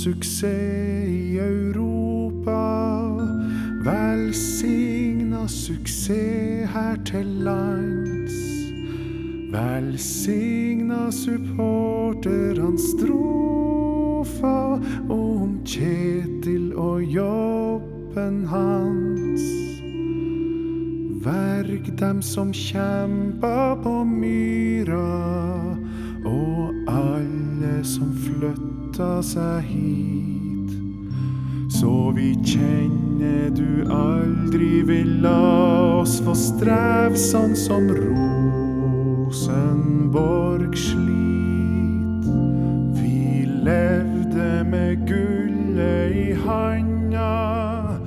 Suksess i Europa. Velsigna suksess her til lands. Velsigna supporterans strofa om Kjetil og jobben hans. Verg dem som kjempa på myra, og alle som flytta seg hit. Så vi kjenner du aldri vil la oss få strev sånn som Rosenborg slit. Vi levde med gullet i handa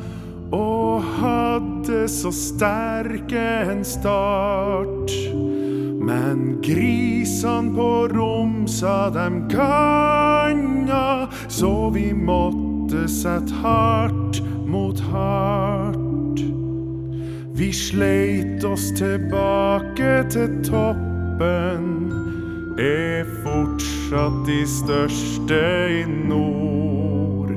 og hadde så sterke en start. Men grisene på Romsa, dem kanja, så vi måtte sette hardt mot hardt. Vi sleit oss tilbake til toppen, er fortsatt de største i nord.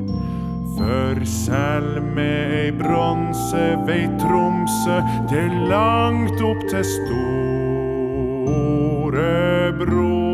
For selv med ei bronse vei Tromsø er langt opp til bro.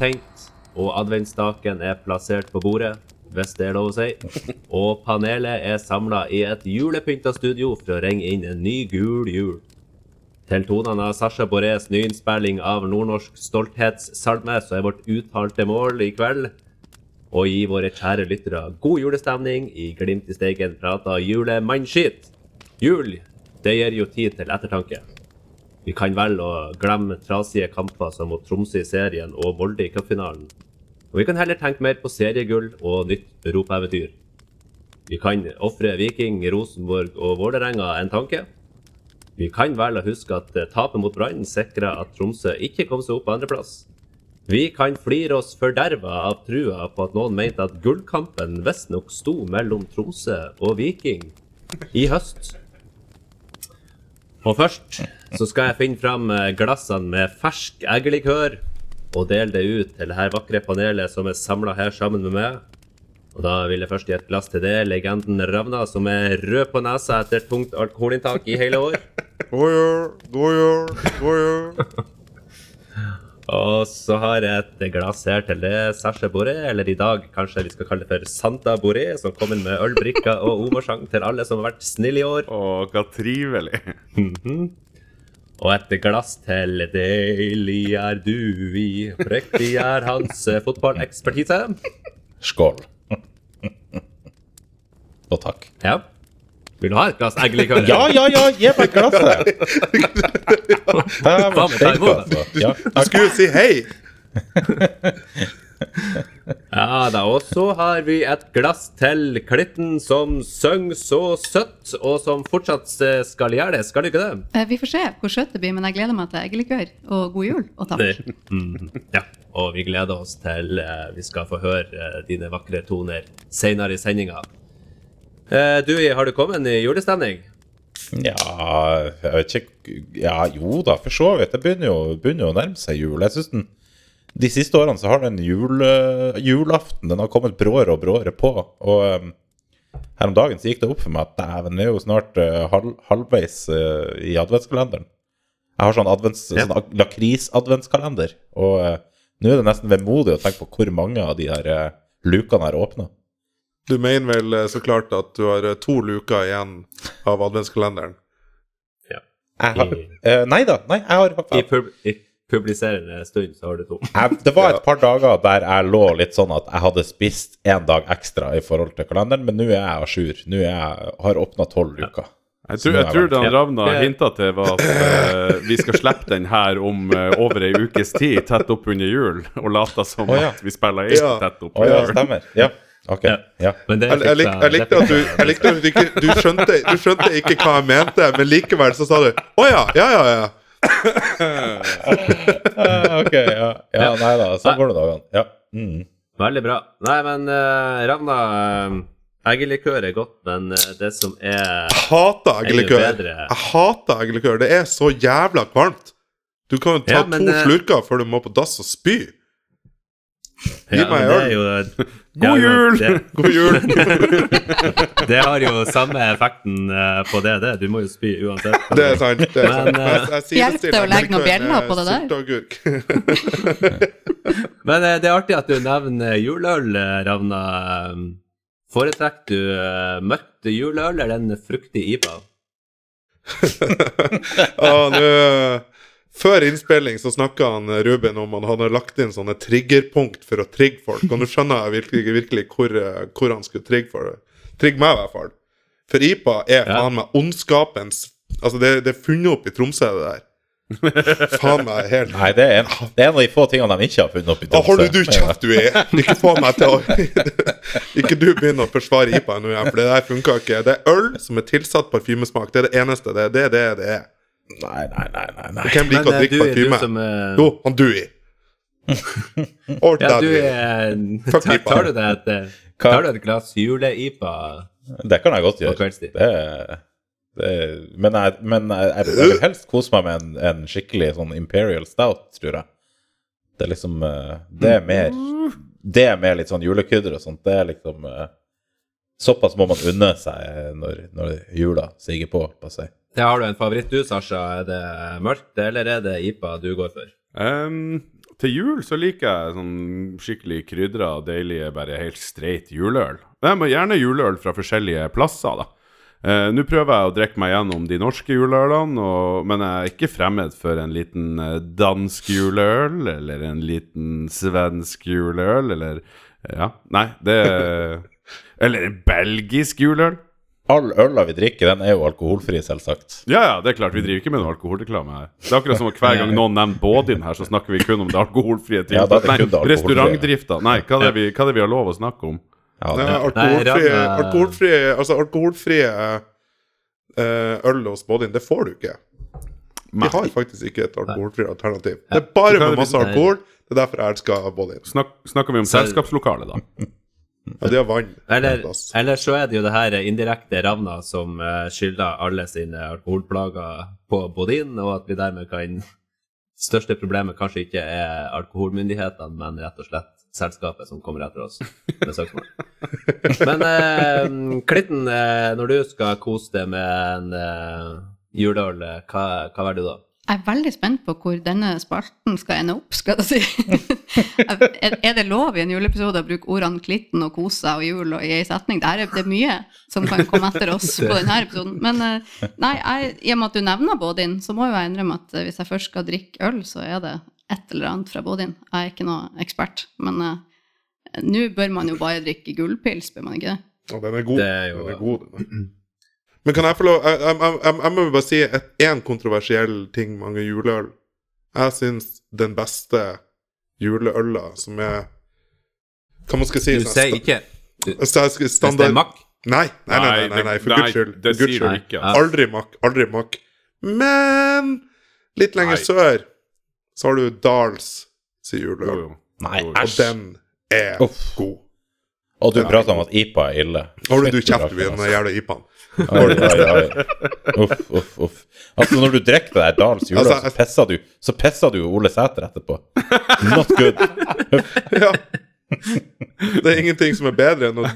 Tent, og adventsstaken er plassert på bordet, hvis det er lov å si. Og panelet er samla i et julepynta studio for å ringe inn en ny gul jul. Til tonene av Sasha Borés nyinnspilling av nordnorsk stolthetssalme, så er vårt uttalte mål i kveld å gi våre kjære lyttere god julestemning i Glimt i steigen prata julemannskitt. Jul, det gir jo tid til ettertanke. Vi kan velge å glemme trasige kamper som mot Tromsø i serien og Molde i cupfinalen. Og vi kan heller tenke mer på seriegull og nytt europaeventyr. Vi kan ofre Viking, Rosenborg og Vålerenga en tanke. Vi kan velge å huske at eh, tapet mot Brann sikra at Tromsø ikke kom seg opp på andreplass. Vi kan flire oss forderva av trua på at noen mente at gullkampen visstnok sto mellom Tromsø og Viking i høst. Og først så skal jeg finne fram eh, glassene med fersk eggelikør og dele det ut til det her vakre panelet som er samla her sammen med meg. Og da vil jeg først gi et glass til det, legenden Ravna, som er rød på nesa etter tungt alkoholinntak i hele år. God jul, god jul, god jul. Og så har jeg et glass her til det, Sasha Boré, eller i dag kanskje vi skal kalle det for Santa Boré, som kommer med ølbrikker og omorsang til alle som har vært snille i år. Å, hva trivelig. Og et glass til Deilig er du i, prektig er hans eh, fotballekspertise. Skål. Og takk. Ja. Vil du ha et glass eggelikør? Ja, ja, ja, gi meg glasset! Faen, ta imot. altså. Ja, Du skulle jo si hei. Ja da, og så har vi et glass til Klitten som synger så søtt, og som fortsatt skal gjøre det. Skal du ikke det? Eh, Vi får se hvor søtt det blir, men jeg gleder meg til eggelikør. Og god jul, og takk. Mm, ja, og vi gleder oss til eh, vi skal få høre eh, dine vakre toner senere i sendinga. Eh, du, har du kommet i julestemning? Ja, jeg vet ikke Ja, jo da, for så vidt. Det begynner jo, begynner jo å nærme seg jul. Jeg synes den De siste årene så har den jul, julaften Den har kommet bråere og bråere på. Og um, her om dagen så gikk det opp for meg at dæven, det er jo snart uh, halv, halvveis uh, i adventskalenderen. Jeg har sånn, advents, Ja. sånn lakris-adventskalender. Og uh, nå er det nesten vemodig å tenke på hvor mange av de her lukene er åpna. Du mener vel eh, så klart at du har eh, to luker igjen av adventskalenderen? Jeg har, eh, nei da. Nei, jeg har I, pub I publiserende stund så har du to. jeg, Det var et par dager der jeg lå litt sånn at jeg hadde spist én dag ekstra i forhold til kalenderen, men nå er jeg à jour. Nå er jeg, har åpna tolv luker. Jeg tror, jeg tror det han Ravna Ja. hinta til, var at uh, vi skal slippe den her om uh, over ei ukes tid, tett opp under jul, og late som oh, ja. at vi spiller inn tett opp Å ja, under jul. stemmer. Ja. Ok. Ja. Ja. Jeg, jeg, lik, jeg likte at du, jeg likte at du ikke du skjønte, du skjønte ikke hva jeg mente, men likevel så sa du Å ja, ja, ja, ja. Ah, ok, ja. ja nei da, sånn går det dagene. Ja. Mm. Veldig bra. Nei, men uh, Ravna uh, Eggelikør er godt, men eh, det som er Hater er eggelikør. Jeg hater eggelikør. Det er så jævla kvalmt. Du kan jo ta Ja, men, to eh, slurker før du må på dass og spy. Gi ja, meg øl. God ja, jul! Det, God jul. det har jo samme effekten eh, på det, det. Du må jo spy uansett. Det er sant. Det er sant. Men, Jeg- jeg sier Hjelper til det å legge noen bjeller på det der? sylteagurk. Men eh, det er artig at du nevner juleøl, eh, Ravna. Eh, Foretrekker du mørkt juleøl eller den fruktige IPA? Ah, nå- Før innspilling så snakka han eh, Ruben om han hadde lagt inn sånne triggerpunkt for å trigge folk. Og nå skjønner jeg virkelig, virkelig hvor, eh, hvor han skulle trigge for. Trigge meg, i hvert fall. For IPA er Ja. faen meg ondskapens Altså, det, det er funnet opp i Tromsø, det der. faen meg helt Nei, det er, en, det er en av de få tingene de ikke har funnet opp i Da holder du kjeft, du er! Ikke få meg til å Ikke du begynner å forsvare IPA nå igjen, for det der funka ikke. Det er øl som er tilsatt parfymesmak. Det er det eneste. Det er det det, det er. Nei, nei, nei. nei, nei. Hvem liker å drikke du, du som eh, Jo, han Dewey. Ordentlig Ja, du er tar, tar du deg et, eh, tar du et glass jule-IPA Det kan jeg godt gjøre. Det, det, men jeg, men jeg, jeg, jeg vil helst kose meg med en, en skikkelig sånn Imperial Stout, tror jeg. Det er liksom eh, Det er mer Det er mer litt sånn julekrydder og sånt. Det er liksom Såpass må man unne seg når, når jula siger på. på seg. Ja, har du en favoritt du, Sasha? Er det mørkt, eller er det IPA du går for? Um, til jul så liker jeg sånn skikkelig krydra, deilige, bare helt streit juleøl. Jeg må gjerne juleøl fra forskjellige plasser, da. Uh, Nå prøver jeg å drikke meg gjennom de norske juleølene, og, men jeg er ikke fremmed for en liten eh, dansk juleøl, eller en liten svensk juleøl, eller Ja, nei, det Eller en belgisk juleøl. All øla vi drikker, den er jo alkoholfri, selvsagt. Ja, ja, det er klart, vi driver ikke med noe alkoholreklame her. Det er akkurat som at hver gang noen nevner Bådin her, så snakker vi kun om det alkoholfrie Ja, da er det Nei, restaurantdrifta. Nei, hva er, det vi, hva er det vi har lov å snakke om? Ja, det, Nei, alkoholfrie, alkoholfrie Altså, alkoholfrie eh, øl hos Bådin, det får du ikke. Vi har faktisk ikke et alkoholfritt alternativ. Det er bare med masse alkohol. Det er derfor jeg elsker Bådin. Snak, snakker vi om selskapslokalet, da? Ja, de har vann. Eller, eller så er det jo det her indirekte Ravna som eh, skylder alle sine alkoholplager på Bodin, og at vi dermed kan Største problemet kanskje ikke er alkoholmyndighetene, men rett og slett selskapet som kommer etter oss med søksmål. Men eh, Klitten, eh, når du skal kose deg med en eh, juleøl, eh, hva, hva velger du da? Jeg er veldig spent på hvor denne spalten skal ende opp, skal jeg si. er, det lov i en juleepisode å bruke ordene 'klitten' og 'kose' og 'jul' og i ei setning? Det er, det er mye som kan komme etter oss på denne episoden. Men eh, nei, jeg, i og med at du nevner Bådin, så må jo jeg innrømme at eh, hvis jeg først skal drikke øl, så er det et eller annet fra Bådin. Jeg er ikke noe ekspert, men uh, nå bør man jo bare drikke gullpils, bør man ikke det? Og den er god. Det er jo- Den er god. Men kan jeg få lov Jeg, jeg, jeg, jeg må bare si én kontroversiell ting mange juleøl. Jeg syns den beste juleøla som er Hva man skal si Du sånn sier ikke du, Hvis Hvis det standard er makk Nei, nei, nei, nei, nei, nei, for guds skyld. Det sier du skyld. ikke. Altså. Aldri makk, aldri makk. Men litt lenger Nei. sør så har du Dals sin juleøl. jo. nei, Jo, jo. Og æsj. den er Uff. god. Og du prater om at IPA er ille. Holder du du kjeft, du, med den jævla IPA-en. Oi, oi, oi. Uff, uff, uff. Altså, når du drikker det der Dals jula, Altså, så pisser du Så pisser du Ole Sæter etterpå. Not good. Ja. Det er ingenting som er bedre enn å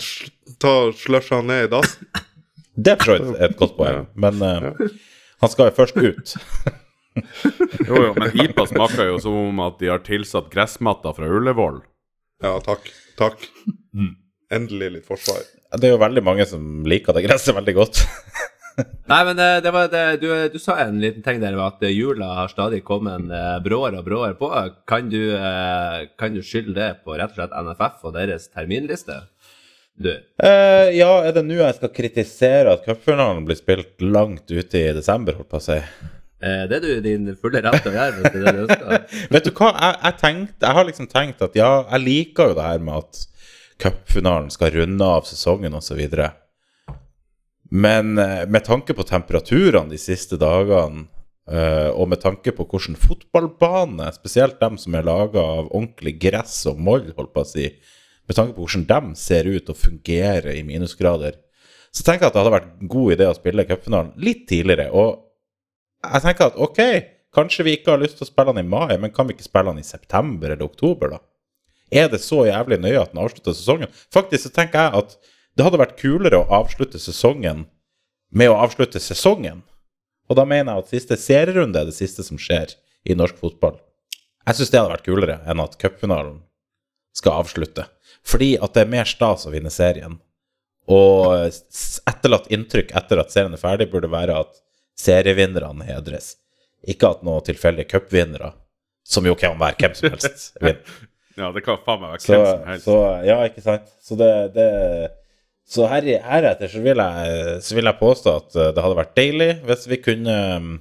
ta slushe han ned i dass. Det er jeg er et godt poeng, men uh, han skal jo først ut. Jo, jo, men IPA smaker jo som om at de har tilsatt gressmatta fra Ullevål. Ja, takk. Takk. Endelig litt forsvar. Det er jo veldig mange som liker det gresset veldig godt. Nei, men det, det var det, du, du sa en liten ting der at jula har stadig kommet eh, bråere og bråere på. Kan du, eh, kan du skylde det på rett og slett NFF og deres terminliste? Du. Eh, ja, er det nå jeg skal kritisere at cupfinalen blir spilt langt ute i desember, holdt på å si? Eh, det er du i din fulle rett til å gjøre hvis det er det du ønsker. Vet du hva, jeg, jeg, tenkte, jeg har liksom tenkt at ja, jeg liker jo det her med at cupfinalen skal runde av sesongen osv. Men eh, med tanke på temperaturene de siste dagene, eh, og med tanke på hvordan fotballbane, spesielt dem som er laga av ordentlig gress og moll, holdt på å si, med tanke på hvordan dem ser ut og fungerer i minusgrader, så tenker jeg at det hadde vært en god idé å spille cupfinalen litt tidligere. Og jeg tenker at ok, kanskje vi ikke har lyst til å spille den i mai, men kan vi ikke spille den i september eller oktober, da? Er det så jævlig nøye at den avslutter sesongen? Faktisk så tenker jeg at det hadde vært kulere å avslutte sesongen med å avslutte sesongen. Og da mener jeg at siste serierunde er det siste som skjer i norsk fotball. Jeg syns det hadde vært kulere enn at cupfinalen skal avslutte. Fordi at det er mer stas å vinne serien. Og etterlatt inntrykk etter at serien er ferdig, burde være at serievinnerne hedres. Ikke at noen tilfeldige cupvinnere, som jo kan være hvem som helst, vinner. Ja, det kan faen meg være Så, hvem som helst. så ja, ikke sant. Så det, det Så her, heretter så vil, jeg, så vil jeg påstå at eh, det hadde vært deilig hvis vi kunne um,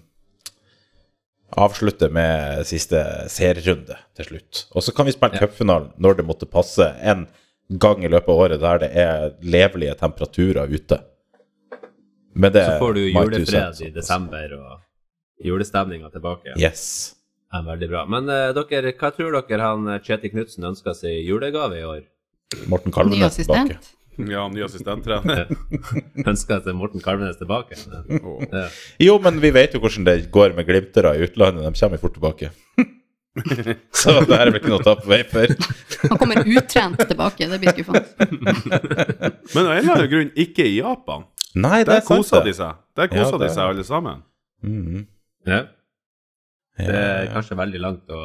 avslutte med siste serierunde til slutt. Og så kan vi spille cupfinalen når det måtte passe, en gang i løpet av året der det er levelige temperaturer ute. Men det Så får du julefred i desember og julestemninga tilbake. Yes. Ja, veldig bra. Men uh, dere, hva tror dere han eh, Kjetil Knutsen ønsker seg i julegave i år? Morten Ny Kalvenes tilbake. Ja, ny assistenttrener. Ønsker seg Morten Kalvenes tilbake? Oh. Ja. Jo, men vi vet jo hvordan det går med glimtere i utlandet. De kommer fort tilbake. Så det her er vel ikke noe å ta på vei for. Han kommer utrent tilbake, det blir skuffende. Men av en eller annen grunn ikke i Japan. Nei, det Der er kosa de det. seg. Der Ja, kosa det- de seg alle sammen. Mhm. Ja. Det er kanskje veldig langt å,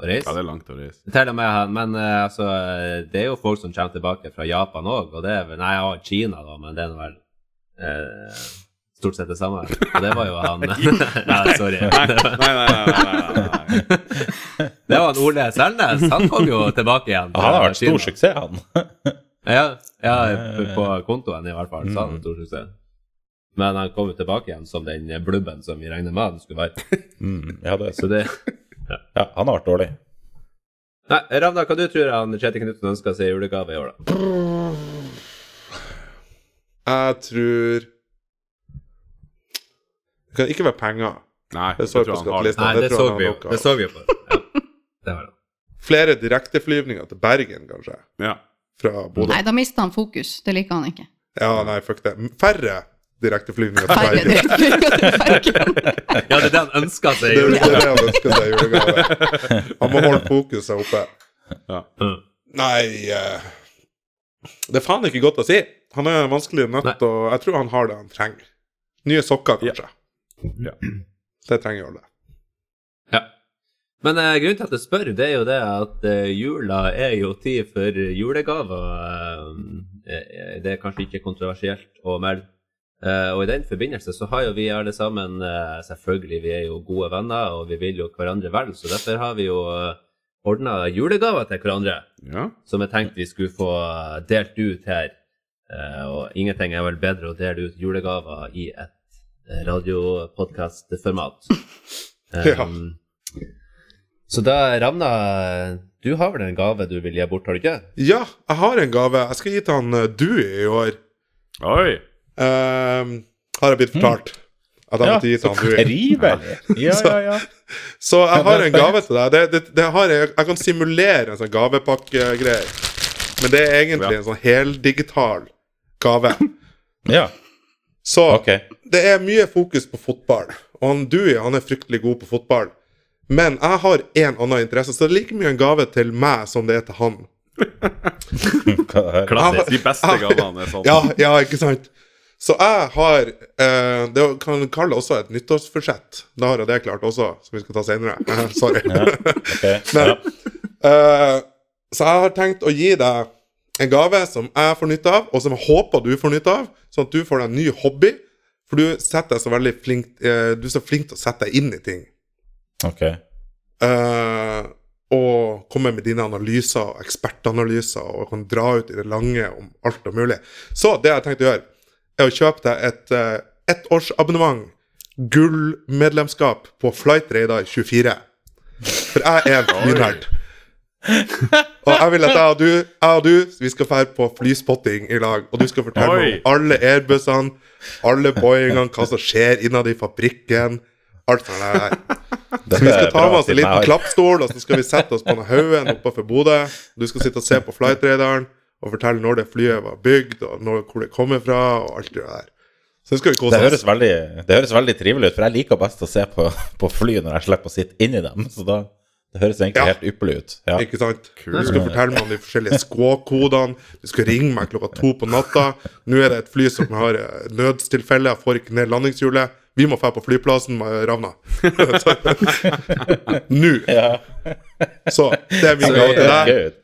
å reise. Ja, det er langt å reise. Til og med han, men eh, altså, det er jo folk som kommer tilbake fra Japan òg, og det er vel Nei, ja, Kina, da, men det er vel eh, stort sett det samme. Og det var jo han Nei, sorry. Nei, nei, nei. nei, nei, nei. Det var han Ole Selnes. Han kom jo tilbake igjen. Han har vært stor suksess, han. Ja, ja, på- kontoen i hvert fall. Så han stor suksess. Men han kom tilbake igjen som den blubben som vi regner med han skulle være. Mm, ja, det Så så. det ja, han har vært dårlig. Nei, Ravna, hva du tror han Kjetil Knutsen ønsker seg i julegave i år, da? Jeg tror Det kan ikke være penger. Nei, Det det tror på jeg skattelista. Nei, det det så vi jo. Det så vi jo på. Ja, det var det. Flere direkteflyvninger til Bergen, kanskje. Ja. Fra Bodø. Nei, da mister han fokus. Det liker han ikke. Ja, nei, fuck det. Færre direkteflyvninger til Færre Bergen. Bergen. Ja, det er det han ønsker seg i Det er det han ønsker seg i julegave. Han må holde fokuset oppe. Ja. Mm. Nei eh, Det er faen ikke godt å si. Han er vanskelig nødt, Nei. og jeg tror han har det han trenger. Nye sokker, kanskje. Ja. Det trenger alle. Ja. Men eh, grunnen til at jeg spør, det er jo det at eh, jula er jo tid for julegaver. Eh, det er kanskje ikke kontroversielt å melde. Eh, og i den forbindelse så har jo vi alle sammen uh, Selvfølgelig, vi er jo gode venner, og vi vil jo hverandre vel, så derfor har vi jo uh, ordna julegaver til hverandre. ja. som jeg tenkte vi skulle få eh, delt ut her. Uh, og ingenting er vel bedre å dele ut julegaver i et eh, radiopodkastformat. Ja. Så da, Ravna, du har vel en gave du vil gi bort, har du ikke? Ja, jeg har en gave. Jeg skal gi til han du i år. Oi! Ehm, har jeg blitt fortalt. At jeg Ja, måtte gi til så han trivelig. Ja, ja, ja. Så jeg har en gave til deg. Det, det, det har jeg, jeg kan simulere en sånn gavepakkegreie. Men det er egentlig Ja. en sånn heldigital gave. ja. Så okay. det er mye fokus på fotball. Og han Dewey han er fryktelig god på fotball. Men jeg har én annen interesse, så det er like mye en gave til meg som det er til han. Klassisk. De beste gavene er sånn. Ja, ja, ikke sant? Så jeg har eh, Det kan kalle også et nyttårsforsett. Da har jeg det klart også, som vi skal ta senere. Sorry. Sorry. okay. Men, ja. eh, så jeg har tenkt å gi deg en gave som jeg får nytte av, og som jeg håper du får nytte av, sånn at du får deg en ny hobby. For du, så flink, eh, du er så flink til å sette deg inn i ting. Ok. Eh, og komme med dine analyser og ekspertanalyser og kan dra ut i det lange om alt og mulig. Så det jeg har tenkt å gjøre, er å kjøpe deg et uh, ettårsabonnement, gullmedlemskap på Flightradar 24. For jeg er en flynerd. Og jeg vil at jeg og du, jeg og du vi skal dra på flyspotting i lag, og du skal fortelle Oi. om alle Airbusene, alle Boeingene, hva som skjer innad i fabrikken. Alt sånt der. Så vi skal ta med oss en liten klappstol, og så skal vi sette oss på haugen oppafor Bodø. Du skal sitte og se på flightradaren og fortelle når det flyet var bygd, og når, hvor det kommer fra, og alt det der. Så det skal vi Det kose høres, oss. veldig, det høres veldig trivelig ut, for jeg liker best å se på, på fly når jeg slipper å sitte inni dem. Så da, det høres egentlig Ja. helt ypperlig ut. Ja. Ikke sant? Du skal fortelle meg om de forskjellige skå-kodene. Du skal ringe meg klokka to på natta. Nå er det et fly som har eh, nødstilfelle. Jeg får ikke ned landingshjulet. Vi må dra på flyplassen med Ravna. Nå. Så det er min gave til det deg.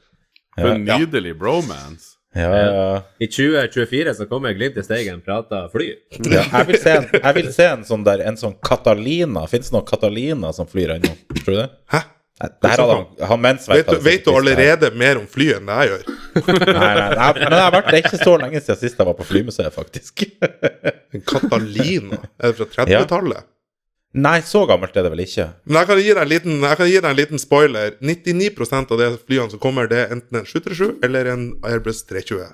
For en nydelig bromance. Ja, ja. I 2024 så kommer Glimt i Steigen prata fly. ja. Jeg, vil se en, jeg vil se en sånn der, en sånn Catalina. Fins det noen Catalina som flyr ennå? Tror du det? Hæ? Nei, Det her hadde han, han Mensverk Vet du, vet du her. allerede mer om fly enn det jeg gjør? Nei, nei, nei, men det har vært det er ikke så lenge siden sist jeg var på flymuseet, faktisk. En Catalina? Er det fra 30-tallet? Nei, så gammelt er det vel ikke. Men jeg kan, gi deg en liten, deg en liten spoiler. 99% av de flyene som kommer, det er enten en 737 eller en Airbus 320.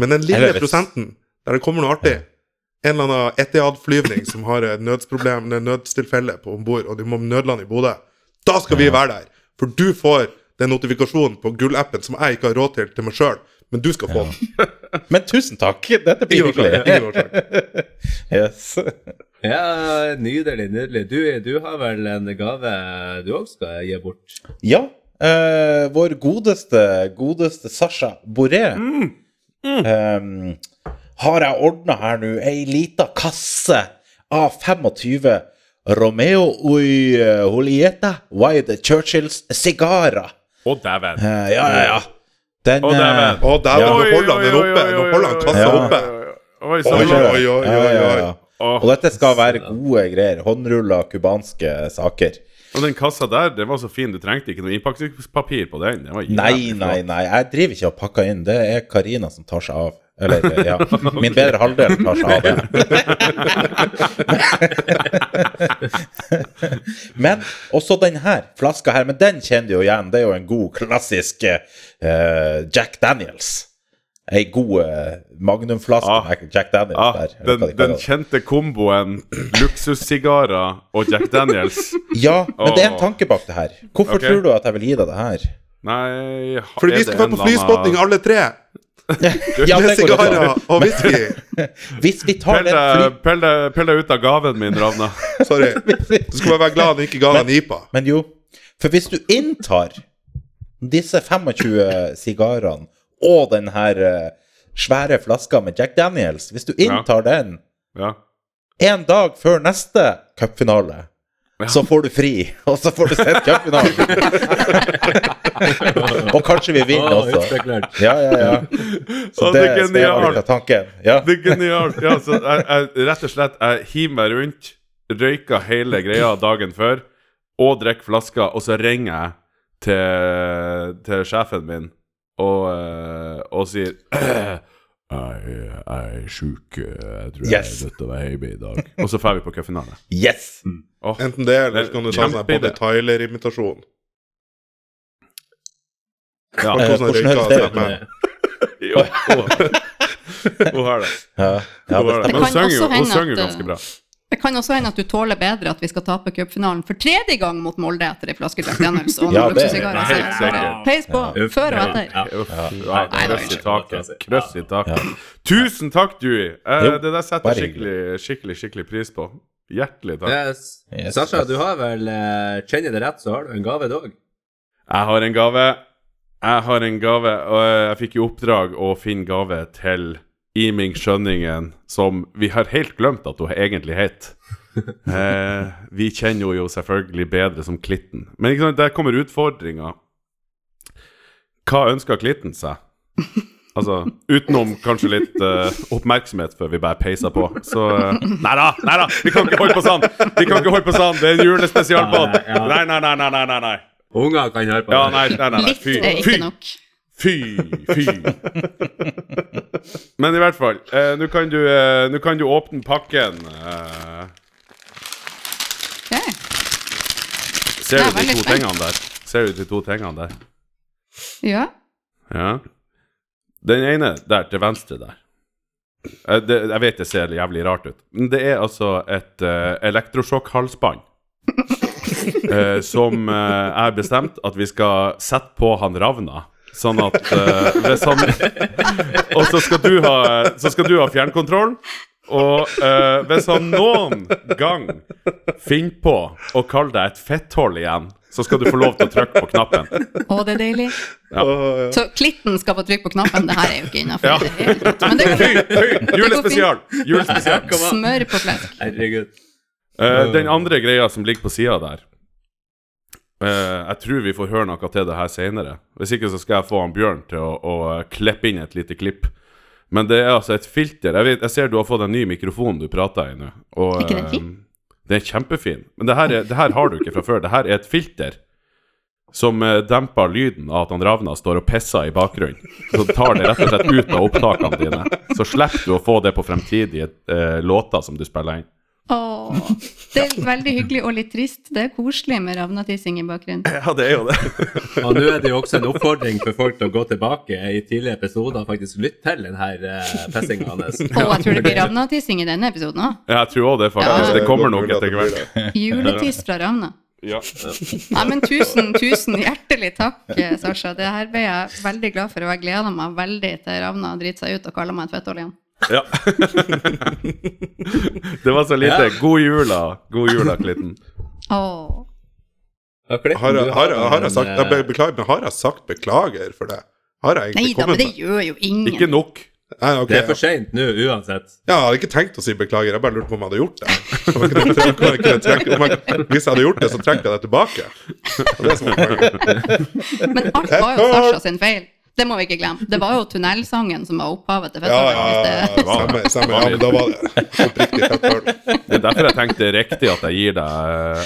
Men den lille prosenten der det kommer noe artig En eller annen Etiad-flyvning som har et nødsproblem, et nødstilfelle på om bord, og du må nødlande i Bodø. Da skal vi være der! For du får den notifikasjonen på gullappen som jeg ikke har råd til til meg sjøl, men du skal få den. Men tusen takk! Dette blir hyggelig. ingen årsak. Yes. Ja, nydelig, nydelig. Du, du har vel en gave du òg skal gi bort? Ja, eh, vår godeste, godeste Sasha Boré eh, har jeg ordna her nå ei lita kasse av 25 Romeo Ui Julieta Wide Churchills sigarer. Å, dæven. Eh, ja, ja, ja. Den Å, dæven. Å, dæven, Ja. nå holder han den oppe! Nå holder han kassa Ja. oppe! Oi, Oi, oi, oi, oi, oi. Åh. Og dette skal være gode greier. Håndrulla cubanske saker. Og den kassa der, den var så fin. Du trengte ikke noe innpakningspapir på den. Nei, nei, nei. Jeg driver ikke og pakker inn. Det er Karina som tar seg av. Eller, ja. Min bedre halvdel tar seg av det. Men også den her flaska her, men den kjenner du jo igjen. Det er jo en god, klassisk uh, Jack Daniels. Ei god uh, magnumflaske Ah. med Jack Daniels Ah, der. den, den kjente komboen luksussigarer og Jack Daniels. Ja, men det er en tanke bak det her. Hvorfor okay. tror du at jeg vil gi deg det her? Nei ha- Fordi vi skal være på flyspotting alle tre! Ja, Med sigarer og whisky! Hvis vi tar Pell den fly... pell deg ut av gaven min, Ravna. Sorry. Du skal bare være glad han ikke ga deg nipa. Men jo, for hvis du inntar disse 25 sigarene og den her eh, svære flaska med Jack Daniels Hvis du inntar den Ja. en dag før neste cupfinale, så får du fri, og så får du sett cupfinalen. og kanskje vi vinner også. Ja, ja, ja. Så det, det er genialt. tanken. Ja. Det er genialt. Ja, så jeg, jeg, rett og slett, jeg hiver meg rundt, røyker hele greia dagen før, og drikker flaska, og så ringer jeg til, til sjefen min og, eh, og sier jeg, jeg er sjuk. Jeg tror jeg er nødt til å være hjemme i dag. Og så drar vi på cupfinale. Yes! Åh, Enten det, eller så kan du ta sånn på Tyler-imitasjon. ja. Eh, hvordan høres det ut? Jo, hun, har det. Ja, ja det det. Men hun kan synger jo, ganske bra. Det kan også hende at du tåler bedre at vi skal tape cupfinalen for tredje gang mot Molde etter ei flaske Jack Daniels og Ja, noen det- luksussigarer. det er helt sikkert. Peis på, ja. før og etter. Ja. Ja, Krøss i taket. Krøss i taket. Ja. Tusen takk, Dewey! Eh, det der setter jeg skikkelig, skikkelig skikkelig pris på. Hjertelig takk. Yes. Yes, Sasha, du har vel eh, Kjenner det rett, så har du en gave, dog. Jeg har en gave. Jeg har en gave, og jeg fikk i oppdrag å finne gave til Iming Skjønningen, som vi har helt glemt at hun egentlig het. Eh, vi kjenner henne jo selvfølgelig bedre som Klitten. Men ikke sant, der kommer utfordringa. Hva ønsker Klitten seg? Altså, utenom kanskje litt uh, oppmerksomhet før vi bare peiser på. Så uh, Nei da, nei da! Vi kan ikke holde på sånn! Vi kan ikke holde på sånn! Det er en ja. Nei, nei, nei, nei, nei, nei, nei. Unger kan høre på Ja, nei, nei, nei, nei. Litt Fy, er fy, ikke nok. Fy, fy. Men i hvert fall, eh, nå kan, du, eh, kan du åpne pakken. Eh, Okay. ser er du de to spent. tingene der? Ser du de to tingene der? Ja. Ja. Den ene der til venstre der. Eh, det, jeg vet det ser jævlig rart ut, men det er altså et uh, elektrosjokkhalsbånd. eh, som jeg har bestemt at vi skal sette på han Ravna. Sånn at uh, hvis han Og så skal du ha, så skal du ha fjernkontroll. Og uh, hvis han noen gang finner på å kalle deg et fetthold igjen, så skal du få lov til å trykke på knappen. Å, det er deilig. Ja. Så klitten skal få trykke på knappen. Det her er jo ikke innafor Ja. det går fint. Julespesial! Julespesial. Smør på flesk. Herregud. Uh, den andre greia som ligger på sida der eh, Jeg tror vi får høre noe til det her seinere. Hvis ikke så skal jeg få han Bjørn til å, å eh, klippe inn et lite klipp. Men det er altså et filter. Jeg, vet, jeg ser du har fått en ny mikrofon du prater i nå. Og, ikke den fin? Uh, Den er kjempefin. Men det her, er, det her har du ikke fra før. Det her er et filter som uh, demper lyden av at han Ravna står og pisser i bakgrunnen. Så tar det rett og slett ut av opptakene dine. Så slipper du å få det på fremtidige eh, låter som du spiller inn. Åh, det er veldig hyggelig og litt trist. Det er koselig med ravnatissing i bakgrunnen. Ja, det er jo det. Og nå er det jo også en oppfordring for folk til å gå tilbake i tidligere episoder og faktisk lytte til denne uh, pissinga hans. Og jeg tror det blir ravnatissing i denne episoden òg. Ja, jeg tror òg det, faktisk. Ja. Det kommer nok etter hvert. Juletiss fra Ravna. Ja. Nei, men tusen, tusen hjertelig takk, eh, Sasha. Det her ble jeg veldig glad for, og jeg gleder meg veldig til Ravna driter seg ut og kaller meg et fetthold igjen. Ja. det var så lite. God jul, da. God jul, da, Klitten. Åh. Klitten, Har jeg, har, jeg, har, jeg sagt, jeg eh, beklager, men har jeg sagt beklager for det? Har jeg egentlig Nei egentlig da, men det gjør jo ingen. Ikke nok. Nei, okay, Det er for ja. seint nå uansett. ja, jeg hadde ikke tenkt å si beklager, jeg bare lurte på om jeg hadde gjort det. Hvis jeg hadde gjort det, så trekker jeg det tilbake. Det. Men alt var jo Sasha sin feil. Det må vi ikke glemme. Det var jo tunnelsangen som var opphavet til Ja, ja, ja, ja, det- stemmer, stemmer. Ja, men da var det oppriktig fett hørt. Det er derfor jeg tenkte riktig at jeg gir deg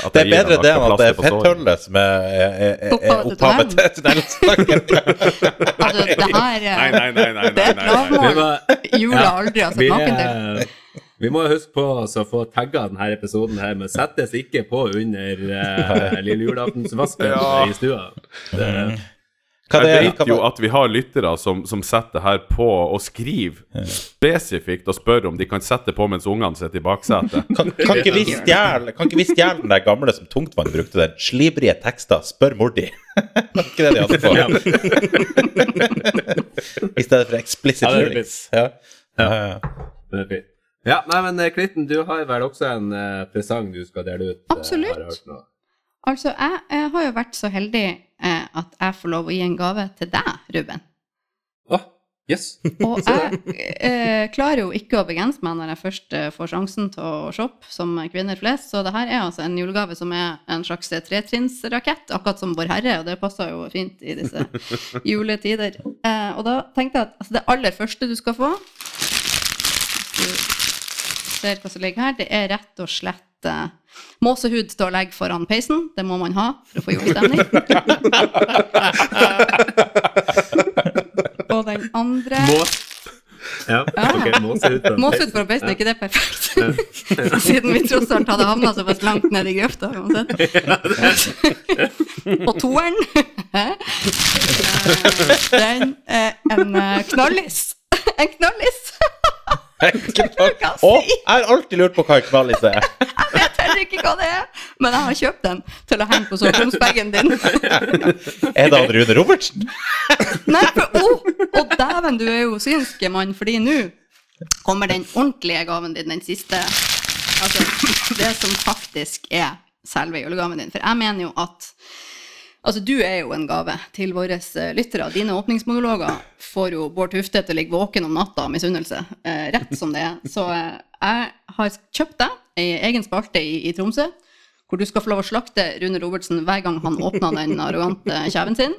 at Det er bedre det enn at det er på fetthullet som er, er, er, er Opphavet til tunnelsangen. Altså, det her eh, Nei, nei, nei, nei, Det er et nei, nei, nei. Vi lavmål jula aldri har sett maken til. vi må huske på å få tagga denne episoden her, men settes ikke på under uh, lille julaftensvasken Ja. i stua. Det, Hva Jeg vet jo at vi har lyttere som, som setter her på og skriver spesifikt og spør om de kan sette på mens ungene sitter i baksetet. kan, kan ikke vi stjele den der gamle som Tungtvann brukte, den slibrige tekster 'spør mor di'? Var ikke det de hadde på? I stedet for explicit Ja, lyrics. Ja. Ja, ja. det er fint. Ja, nei, men eh, Klitten, du har vel også en uh, presang du skal dele ut? eh, Absolutt. nå. Altså, jeg, jeg har jo vært så heldig eh, at jeg får lov å gi en gave til deg, Ruben. Ah, yes. Og jeg eh, klarer jo ikke å begrense meg når jeg først eh, får sjansen til å shoppe, som kvinner flest. Så det her er altså en julegave som er en slags tretrinnsrakett, akkurat som Vår Herre, og det passer jo fint i disse juletider. Eh, og da tenkte jeg at altså, det aller første du skal få Hvis Du ser hva som ligger her. Det er rett og slett eh, måsehud til å legge foran peisen. Det må man ha for å få julestemning. og den andre Mås. Ja, ok, måsehud. foran Måsehud for peisen, er ikke det perfekt? Siden vi tross alt hadde havna såpass langt ned i grøfta. uansett. og toeren eh, Den er en eh, knallis. En knallis! Å, jeg har alltid lurt på hva en knallis er. Jeg vet heller ikke hva det er, men jeg har kjøpt den til å henge på soveromsbagen din. Er det han Rune Robertsen? Nei, for å, å dæven, du er jo synsk mann, fordi nå kommer den ordentlige gaven din, den siste. Altså, det som faktisk er selve julegaven din. For jeg mener jo at Altså, du er jo en gave til våre eh, lyttere. Dine åpningsmonologer får jo Bård Tufte til å ligge våken om natta av misunnelse. Eh, rett som det er. Så eh, jeg har kjøpt deg ei egen spalte i, i Tromsø, hvor du skal få lov å slakte Rune Robertsen hver gang han åpner den arrogante kjeven sin.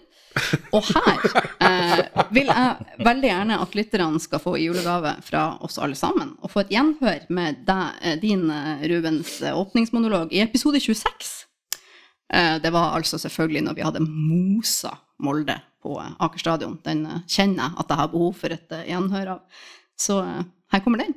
Og her eh, vil jeg veldig gjerne at lytterne skal få julegave fra oss alle sammen. Og få et gjenhør med deg, eh, din eh, Rubens åpningsmonolog i episode 26. Eh, Det var altså selvfølgelig når vi hadde mosa Molde på eh, Aker stadion. Den eh, kjenner jeg at jeg har behov for et gjenhør av. Så her kommer den.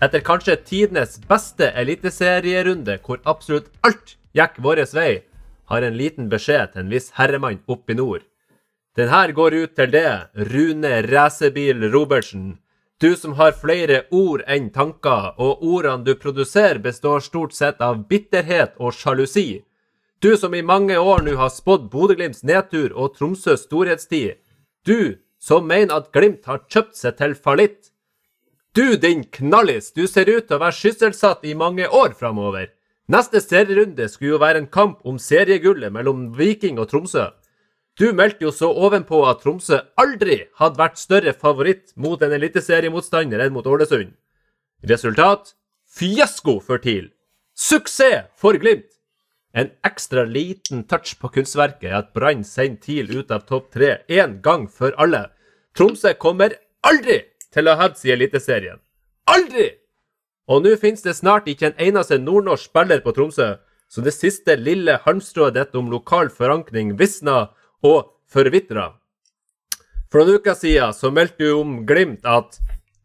Etter kanskje tidenes beste eliteserierunde, hvor absolutt alt gikk vår vei, har en liten beskjed til en viss herremann oppe i nord. Den her går ut til det, Rune Racerbil Robertsen. Du som har flere ord enn tanker, og ordene du produserer består stort sett av bitterhet og sjalusi. Du som i mange år nå har spådd Bodø-Glimts nedtur og Tromsøs storhetstid. Du som mener at Glimt har kjøpt seg til fallitt. Du, din knallis, du ser ut til å være sysselsatt i mange år framover. Neste serierunde skulle jo være en kamp om seriegullet mellom Viking og Tromsø. Du meldte jo så ovenpå at Tromsø aldri hadde vært større favoritt mot en eliteseriemotstander enn mot Ålesund. Resultat fiasko for TIL. Suksess for Glimt! En ekstra liten touch på kunstverket er at Brann sender TIL ut av topp tre én gang for alle. Tromsø kommer aldri til å hevde seg i Eliteserien. Aldri! Og nå finnes det snart ikke en eneste nordnorsk spiller på Tromsø, så det siste lille halmstrået ditt om lokal forankring visna og forvitra. For noen uker siden så meldte jo om Glimt at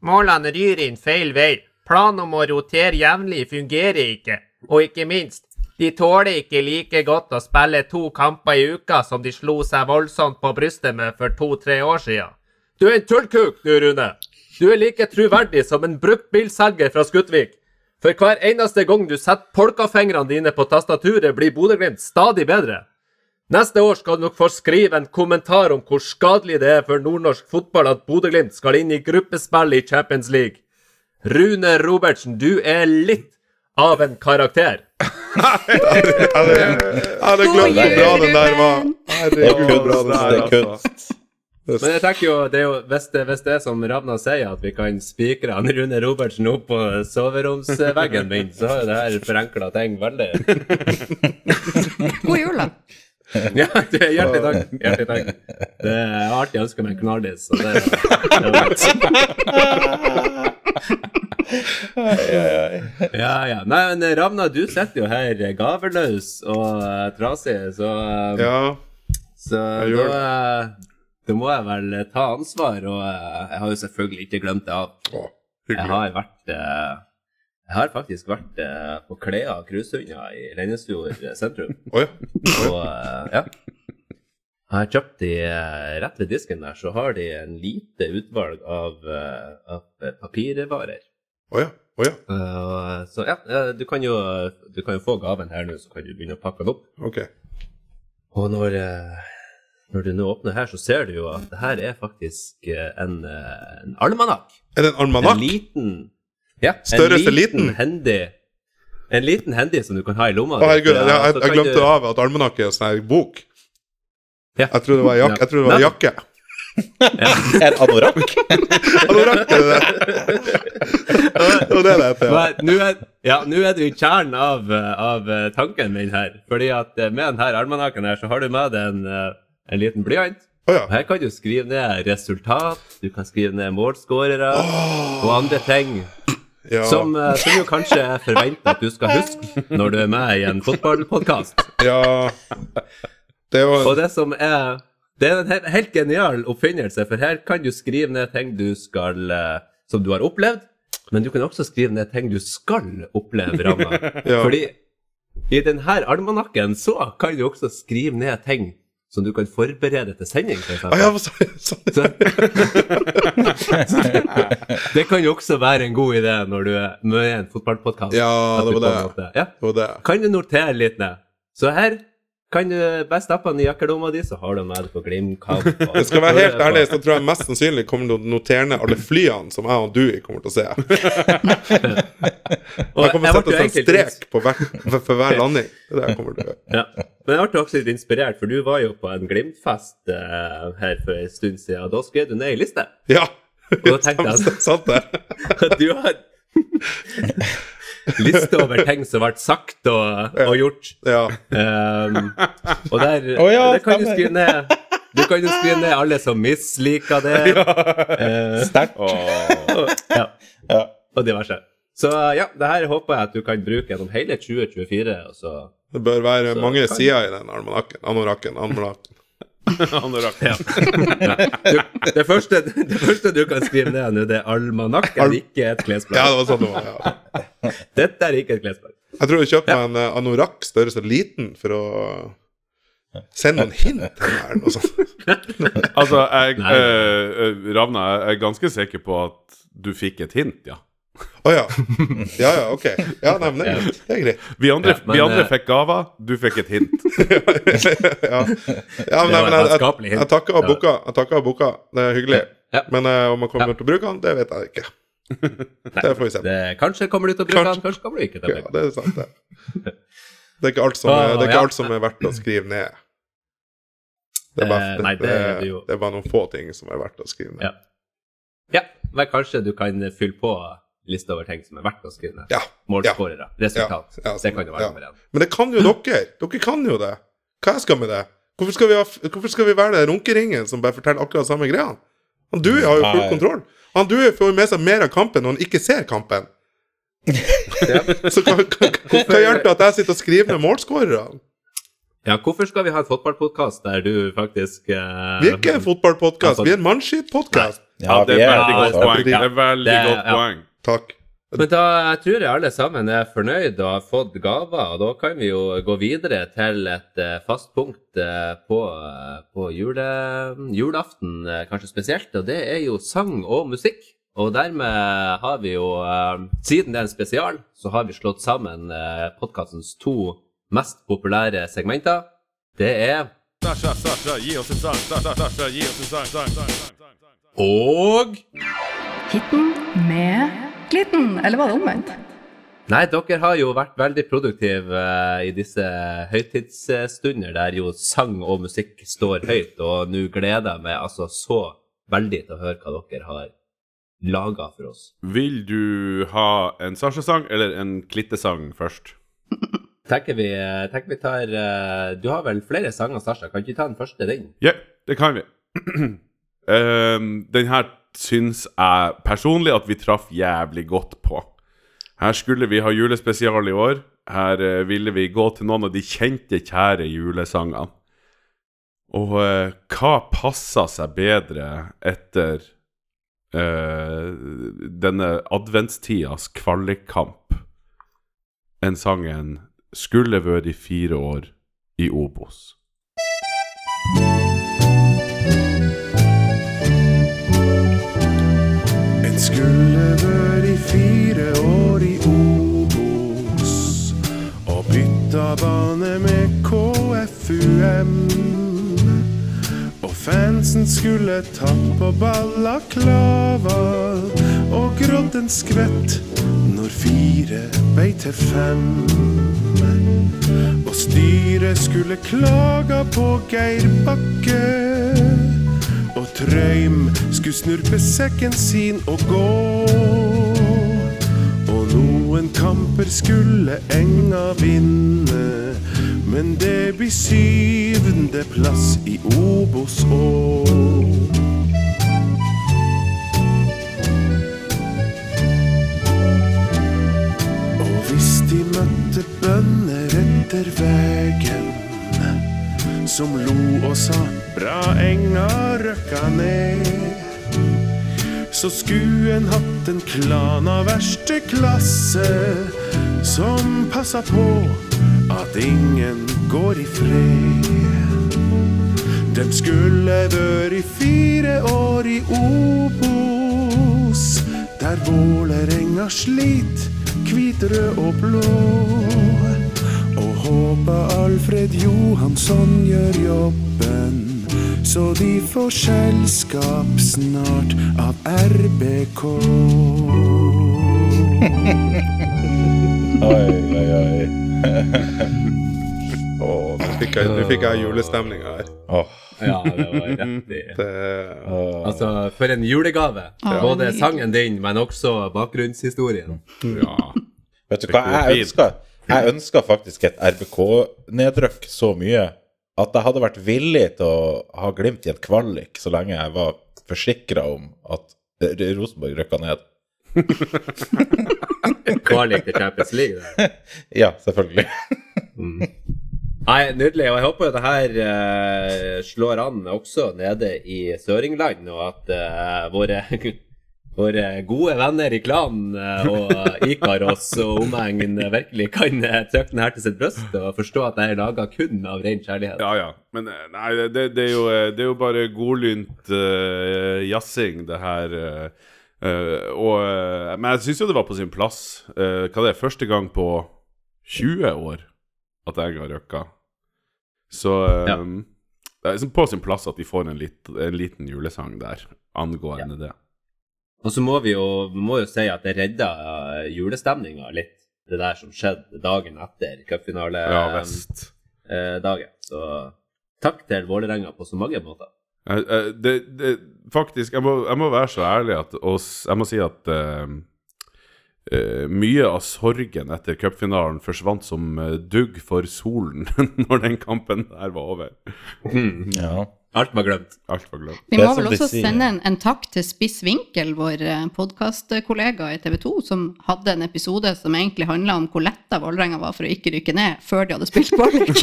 målene ryr inn feil vei. Planen om å rotere jevnlig fungerer ikke. Og ikke minst, de tåler ikke like godt å spille to kamper i uka som de slo seg voldsomt på brystet med for to-tre år siden. Du er en tullkuk, du, Rune. Du er like troverdig som en bruktbilselger fra Skutvik. For hver eneste gang du setter polkafingrene dine på tastaturet, blir Bodø-Glimt stadig bedre. Neste år skal du nok få skrive en kommentar om hvor skadelig det er for nordnorsk fotball at Bodø-Glimt skal inn i gruppespill i Champions League. Rune Robertsen, du er litt av en karakter. Nei, jeg bra den der var. Det er Herregud, hvor bra den Det der er var. kunst. Men jeg tenker jo, det er jo hvis det, hvis det er som Ravna sier, at vi kan spikre han Rune Robertsen opp på soveromsveggen min, så har jo det her forenkla ting veldig. God jul, da. Ja, du, hjertelig takk. Hjertelig takk. Det, jeg har alltid ønske meg en knardis, så det, det var Ja, ja. Nei, men Ravna, du sitter jo her gaveløs og uh, trasig, så, uh, Ja, så jeg gjør da, uh, da må jeg vel ta ansvar, og eh, jeg har jo selvfølgelig ikke glemt det av. å, Jeg har vært eh, Jeg har faktisk vært eh, på Klea cruisehunder i Leinesfjord sentrum. Oh, ja. Og eh, ja. Jeg har kjøpt de eh, rett ved disken der, så har de en lite utvalg av, eh, av papirvarer. Oh, ja. Oh, ja. Uh, så ja, eh, du kan, jo, du kan jo få gaven her nå, så kan du begynne å pakke den opp. Ok. Og når, eh, når du nå åpner her, så ser du jo at det her er faktisk eh, en, eh, en almanakk. Er det en En almanakk? liten ja, Størrelse en liten, liten? Handy, en liten handy som du kan ha i lomma. Å herregud, jeg, jeg, jeg glemte du- av at almanakk er en sånn bok. Ja. Jeg trodde det var, jak jeg trodde det var jakke. En anorakk? Anorakk er det det. Det er det heter. ja. Nå er, ja, nå er du i kjernen av, av eh, tanken min her. Fordi at eh, med denne almanakken her, så har du med deg en, eh, en liten blyant. Oh, ja. Og her kan du skrive ned resultat, du kan skrive ned målskårere og andre ting ja. som, eh, som jo kanskje er forventa at du skal huske når du er med i en fotballpodkast. ja. Det er Og det som er Det er en helt, helt genial oppfinnelse, for her kan du skrive ned ting du skal eh, Som du har opplevd, men du kan også skrive ned ting du skal oppleve, Ramma. Ja. Fordi i denne almanakken så kan du også skrive ned ting som du kan forberede til sending, for Ah, ja, eksempel. så, så, Så, det kan jo også være en god idé når du er med i en fotballpodkast. Ja, det var det. Ja. det var det. Kan du notere litt ned? Så her kan du best stappe den i jakkelomma di, så har du med det på Glimt-kamp. og- Jeg skal være helt ærlig, så tror jeg mest sannsynlig kommer til å notere ned alle flyene som jeg og du kommer til å se. Og Jeg kommer til å sette en strek på hver, for, hver landing. Det er det jeg kommer til å gjøre. Ja. Men jeg ble også litt inspirert, for du var jo på en Glimt-fest uh, her for en stund siden. Da skrev du ned ei liste. Ja. da tenkte jeg- det. At du har liste over ting som ble sagt og, og gjort. Ja. Um, og der oh, ja, det kan du skrive ned Du kan jo skrive ned alle som misliker det. Eh, Sterkt. og, ja, Ja. og diverse. Så ja, det her håper jeg at du kan bruke gjennom hele 2024. Og så Det bør være Så mange sider i den almanakken. Anorakken. almanakken. Anorakk. ja. du, det, første, det første du kan skrive ned nå, det er almanakk er ikke et Ja, det var sånn det var. Ja. Dette er ikke et klesplagg. Jeg tror jeg kjøpte meg en eh, anorakk størrelse liten for å sende noen hint til her. Noe sånt. Altså, jeg, eh, Ravna, jeg er ganske sikker på at du fikk et hint, ja. Å ja. Ja ja, ok. Ja, nei, men det, er det er greit. Vi andre, Ja, men, vi andre eh, fikk gaver, du fikk et hint. Ja, ja men, nei, men jeg, jeg, jeg takker og Ja. booka. Jeg takker og booka. Det er hyggelig. Ja. Men uh, om jeg kommer Ja. til å bruke den, det vet jeg ikke. Det får vi se. Det, kanskje kommer du til å bruke Kanskje. den, kanskje kommer du ikke til å bruke den. det er sant, det. Det er ikke alt som, er, det er ikke alt som er verdt å skrive ned. Det er, bare, Eh, nei, det det det er bare noen få ting som er verdt å skrive ned. Ja. Ja, men kanskje du kan fylle på liste over ting som er verdt å skrive ned. Ja. Målskårere, resultat. Ja, ja, det kan jo være ja. nummer én. Men det kan jo dere. Dere kan jo det. Hva jeg skal med det? Hvorfor skal vi, ha, hvorfor skal vi være den runkeringen som bare forteller akkurat samme greia? Han Dui har jo full Nei. kontroll. Han Dui får med seg mer av kampen når han ikke ser kampen. Så hva, hva, hva hjelper det at jeg sitter og skriver med målskårerne? Ja, hvorfor skal vi ha en fotballpodkast der du faktisk uh, Vi er ikke en fotballpodkast, vi er en mannskittpodkast. Ja, det er veldig godt poeng. Det er veldig Det- godt ja. poeng. Takk. Men da jeg tror jeg alle sammen er fornøyd og har fått gaver, og da kan vi jo gå videre til et eh, fast punkt eh, på, eh, på jule, julaften, kanskje spesielt, og det er jo sang og musikk. Og dermed har vi jo, siden det er en spesial, så har vi slått sammen podkastens to mest populære segmenter. Det er Sasha, Sasha, gi oss en sang. Sasha, Sasha, gi oss en sang. sang, sang, sang, sang, sang. Og Hitten med glitten, eller var det omvendt? Nei, dere har jo vært veldig produktive eh, i disse høytidsstunder der jo sang og musikk står høyt, og nå gleder jeg meg altså så veldig til å høre hva dere har laga for oss. Vil du ha en Sasha-sang eller en Klitte-sang først? Tenker vi, tenker vi tar eh, Du har vel flere sanger, Sasha? Kan ikke vi ta den første, den? Ja, det kan vi. um, den her syns jeg personlig at vi traff jævlig godt på. Her skulle vi ha julespesial i år. Her eh, ville vi gå til noen av de kjente, kjære julesangene. Og eh, hva passer seg bedre etter eh, denne adventstidas kvalikkamp enn sangen 'Skulle vært i fire år i Obos'? En skulle vært i fire år i Obos og bytta bane med KFUM. Og fansen skulle tatt på balaklava og grått en skvett når fire blei til fem. Og styret skulle klaga på Geir Bakke. Og Trøym skulle snurpe sekken sin og gå. Og noen kamper skulle Enga vinne. Men det blir syvende plass i Obos Å. Og hvis de møtte bønder etter vegen som lo og sa bra enga røkka ned. Så skulle en hatt en klan av verste klasse som passa på at ingen går i fred. Dem skulle vært i fire år i Obos, der Vålerenga slit, hvit, rød og blå. Håper Alfred Johansson gjør jobben, så de får selskap snart av RBK. Oi, oi, oi. Åh, nå fikk jeg, nå fikk jeg julestemninga her. Åh, Ja, det var rett i. Det, åh. Altså, for en julegave. Ja. Både sangen din, men også bakgrunnshistorien. Ja. Vet du hva, jeg ønsker, jeg ønska faktisk et RBK-nedrykk så mye at jeg hadde vært villig til å ha Glimt i et kvalik så lenge jeg var forsikra om at Rosenborg rykka ned. Kvalik til Champions League. Der. Ja, selvfølgelig. Nei, nydelig. Og jeg håper jo det her uh, slår an også nede i Søringland, og at uh, våre, våre gode venner i klanen eh, og Ikaros og omegn virkelig kan uh, trykke den her til sitt bryst og forstå at det er laga kun av ren kjærlighet. Ja, ja. Men eh, nei, det, det, er, jo, eh, det er jo bare godlynt uh, jazzing, det her. eh, eh, og, eh, men jeg syns jo det var på sin plass. Uh, hva det er første gang på 20 år at jeg har røkka. Så eh, Ja. det er liksom på sin plass at de får en, lit, en liten julesang der angående det. Og så må vi jo, vi må jo si at det redda uh, julestemninga litt, det der som skjedde dagen etter Ja cupfinaledagen. visst. så takk til Vålerenga på så mange måter. Eh, eh, det, det, faktisk, jeg må, jeg må være så ærlig at oss, Jeg må si at eh, eh, mye av sorgen etter cupfinalen forsvant som eh, dugg for solen når den kampen der var over. Ja. Alt var glemt. Alt var glemt. Vi må vel også sier. sende en, en takk til Spiss Vinkel, vår podkastkollega i TV 2, som hadde en episode som egentlig handla om hvor letta Vålerenga var for å ikke rykke ned før de hadde spilt kvalik.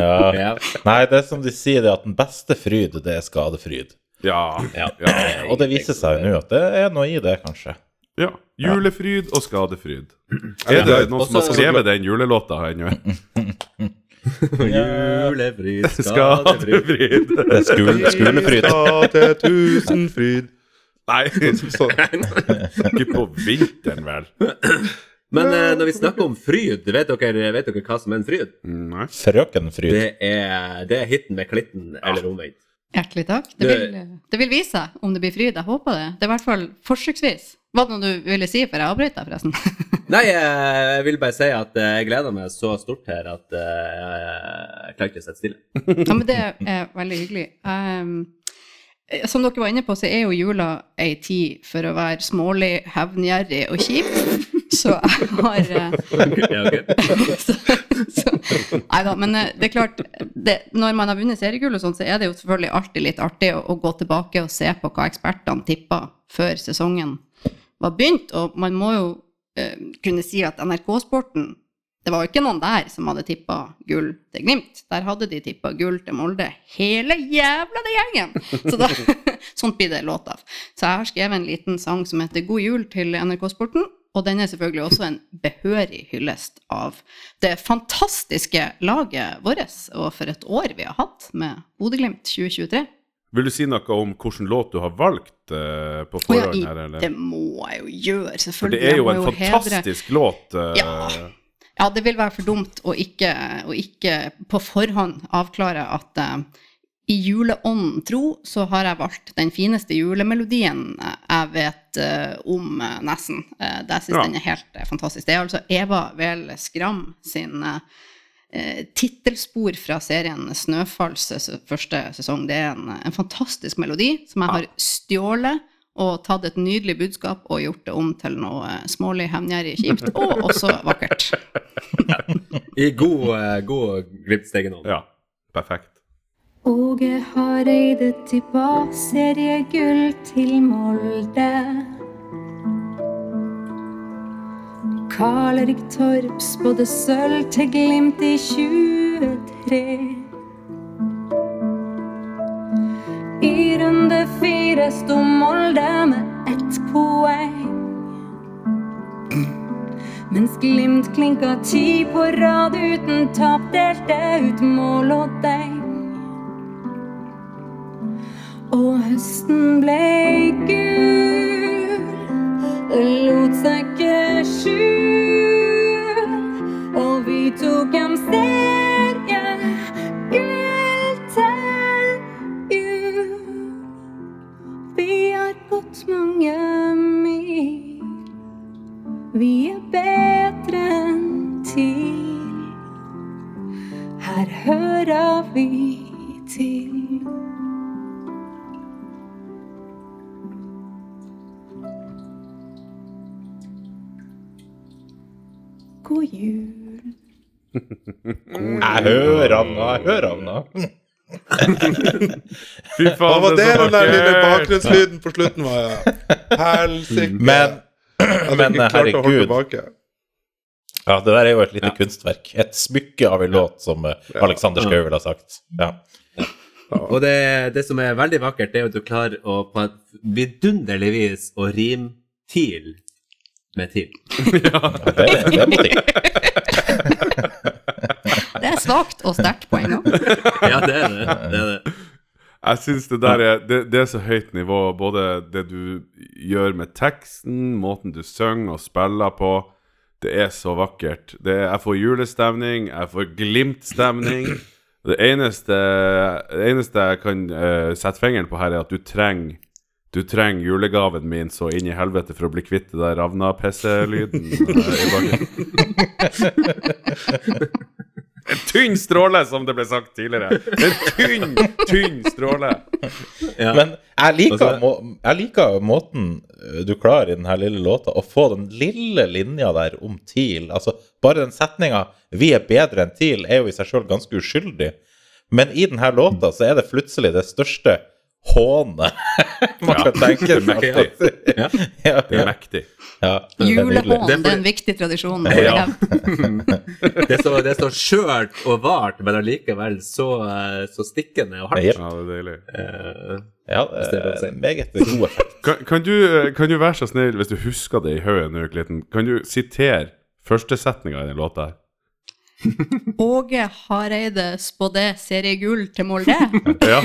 ja. ja. Nei, det er som de sier, det at den beste fryd, det er skadefryd. Ja. Ja. ja. Og det viser seg jo nå at det er noe i det, kanskje. ja. Julefryd og skadefryd. Er det noen som har skrevet den julelåta ennå? Julefryd, skadefryd. Skadefryd. Det er skul skulefryd. til tusenfryd. Nei, Så, ikke på vinteren, vel? Men eh, når vi snakker om fryd, vet dere, vet dere hva som er en fryd? Nei. Frøkenfryd. Det er, det er hiten med klitten, eller omvendt. Hjertelig takk. Det vil, det vil vise seg om det blir fryd. Jeg håper det. Det er i hvert fall forsøksvis. Var det noe du ville si før jeg avbrøt deg, forresten? Nei, jeg vil bare si at eh, jeg gleder meg så stort her at eh, jeg klarer ikke å sitte stille. Ja, men det er veldig hyggelig. Um, som dere var inne på, så er jo jula ei tid for å være smålig, hevngjerrig og kjip. Så jeg har så, så, Nei da, men det er klart det, Når man har vunnet seriegull, og sånn, så er det jo selvfølgelig alltid litt artig å, å gå tilbake og se på hva ekspertene tippa før sesongen var begynt. Og man må jo eh, kunne si at NRK-sporten Det var jo ikke noen der som hadde tippa gull til Glimt. Der hadde de tippa gull til Molde, hele jævla den gjengen! Så da, sånt blir det låt av. Så jeg har skrevet en liten sang som heter God jul til NRK-sporten. Og den er selvfølgelig også en behørig hyllest av det fantastiske laget vårt, og for et år vi har hatt med Bodø-Glimt 2023. Vil du si noe om hvilken låt du har valgt uh, på ja, forhånd i, her, eller? det må jeg jo gjøre, selvfølgelig. For det er jo en en fantastisk hedre- låt. Uh, Ja. Ja, det vil være for dumt å ikke, å ikke på forhånd avklare at uh, i juleånden tro så har jeg valgt den fineste julemelodien jeg vet om, nesten. Uh, det syns Ja. den er helt fantastisk. Det er altså Eva Vel Skram sin uh, tittelspor fra serien Snøfalls første sesong. Det er en, en fantastisk melodi som jeg har stjålet og tatt et nydelig budskap og gjort det om til noe eh, smålig, hevngjerrig, kjipt, og også vakkert. I god, eh, god Glimt-stegenånd. ja. Perfekt. Åge Hareide tippa seriegull til Molde. Karl Erik Torp spådde sølv til Glimt i 23. I runde fire sto Molde med ett poeng. Mens Glimt klinka ti på rad uten tap, delte ut mål og deg. Og høsten ble gul, lot seg ikke skjul. Og vi tok en serie, gull til jul. Vi har gått mange mil, vi er bedre enn TIL. Her hører vi til. God jul. Jeg hører han nå, jeg hører havna. Fy Hva faen, var det den der lille bakgrunnslyden på slutten var? Ja. Helsike. Men, men holde herregud. Ja, det der er jo et lite kunstverk. Et smykke av en låt, som eh, Alexander Schou ville ha sagt. Ja. Og det, det som er veldig vakkert, det er at du klarer å på et vidunderlig vis å rime TIL med TIL. Det, det må til. Det er svakt og sterkt på en gang. Ja, det er det. det, er det. Jeg syns det der er det, det er så høyt nivå, både det du gjør med teksten, måten du synger og spiller på. Det er så vakkert. Det er, jeg får julestemning, jeg får Glimt-stemning. Det eneste, det eneste jeg kan uh, sette fingeren på her, er at du trenger du trenger julegaven min så inn i helvete for å bli kvitt det der ravna-PC-lyden. eh, i bakgrunnen. En tynn stråle, som det ble sagt tidligere. En tynn, tynn stråle. Ja. Men jeg liker, Altså- må, jeg liker måten eh, du klarer i denne lille låta å få den lille linja der om TIL. Altså, bare den setninga 'Vi er bedre enn TIL' er jo i seg sjøl ganske uskyldig. Men i denne låta så er det plutselig det største hånet man kan tenke det er seg. mektig. Ja. Ja, Det er mektig. ja, det. Julehån, Det er det er en viktig tradisjon. Ja. Det er så, det er skjørt og vart, men allikevel så, eh, så stikkende og hardt. Ja, det er deilig. Uh, Ja, det er er meget god effekt. Kan, kan, du, kan du være så snill, hvis du husker det i hodet nå, Glitten, kan du sitere første setninga i den låta her? Åge Hareide spådde seriegull til Molde. Ja.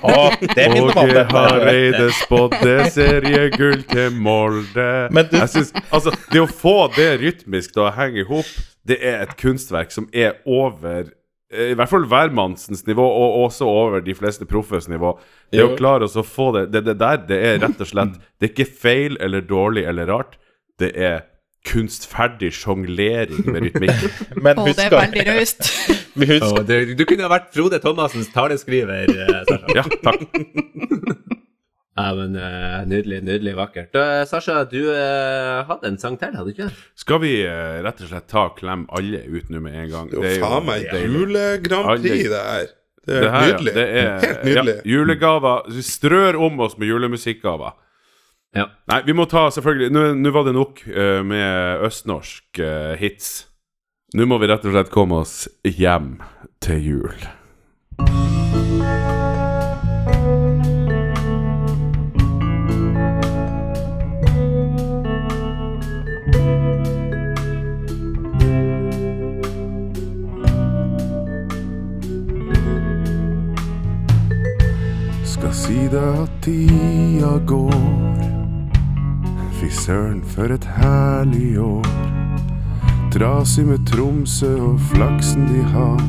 Å, det minner meg om Åge dette. Hareide spådde seriegull til Molde. Men du- Jeg synes, altså, Det å få det rytmisk til å henge i hop, det er et kunstverk som er over eh, i hvert fall hvermannsens nivå, og også over de fleste proffes nivå. Det å Jo. klare oss å få det, det Det der, det er rett og slett Det er ikke feil eller dårlig eller rart. Det er kunstferdig sjonglering med rytmikk. Men Og det er veldig raust. oh, du kunne ha vært Frode Thomassens taleskriver, eh, Sasha. Ja, takk. Ja, men eh, Nydelig, nydelig vakkert. Eh, Sasha, du hadde en sang til, hadde du ikke? Skal vi rett og slett ta og klemme alle ut nå med en gang? Det er jo faen meg jule-Grand Prix, det her. Det er Det her, ja, nydelig. det er, Helt nydelig. Ja, julegaver. Vi strør om oss med julemusikkgaver. Ja. Nei, vi må ta selvfølgelig Nå, var det nok uh, med østnorsk uh, hits. Nå må vi rett og slett komme oss hjem til jul. Skal si deg at tida går. Fy søren, for et herlig år. Trasig med Tromsø og flaksen de har.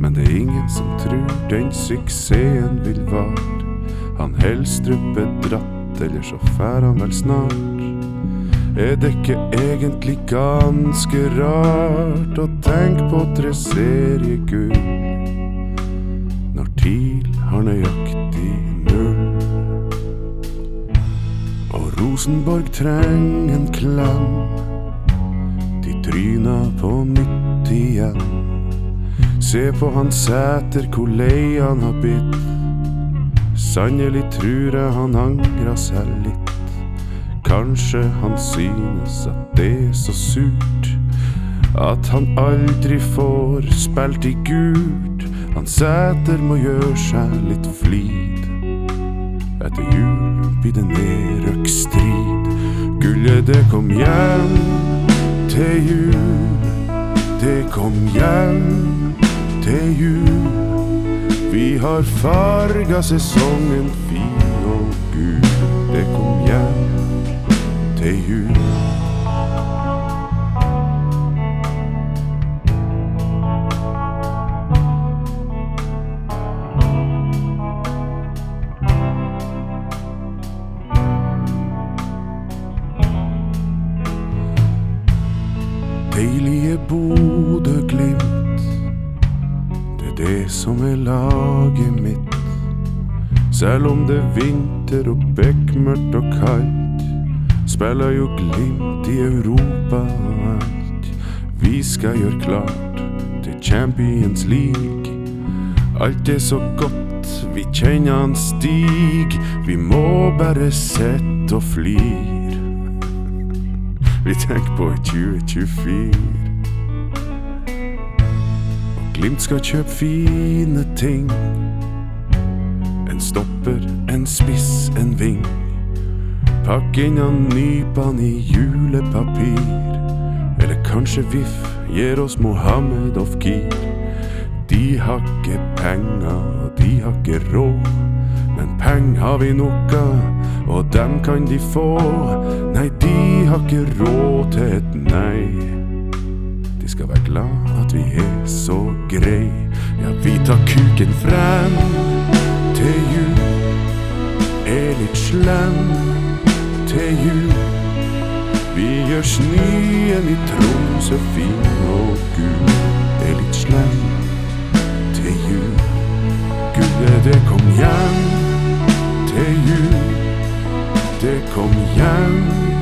Men det er ingen som tror den suksessen vil vare. Han Helstrup er dratt, eller så fær han vel snart. Er det ikke egentlig ganske rart å tenke på tre seriegull? Når TIL har nøyaktig Rosenborg trenger en klem. De tryna på nytt igjen. Se på han Sæter, hvor lei han har bitt. Sannelig trur jeg han angra seg litt. Kanskje han synes at det er så surt. At han aldri får spilt i gult. Han Sæter må gjøre seg litt flid. Etter jul blir det nedrykksstrid. Gullet det kom hjem til jul. Det kom hjem til jul. Vi har farga sesongen fin og gul. Det kom hjem til jul. Spiller jo Glimt i Europa og alt. Vi skal gjøre klart til Champions League. Alt er så godt, vi kjenner han stig. Vi må bare sitte og flire. Vi tenker på 2024. Og Glimt skal kjøpe fine ting. En stopper, en spiss, en ving. Pakk inn han nypene i julepapir. Eller kanskje VIF gir oss Mohammed of Kir. De har penger, de har ikke råd. Men peng har vi nok av, og dem kan de få. Nei, de har ikke råd til et nei. De skal være glad at vi er så grei. Ja, vi tar kuken frem til jul. Er litt slem til jul. Vi gjør snøen i Tromsø fin og gul. Er litt slem til jul. Gullet, det kom hjem til jul. Det kom hjem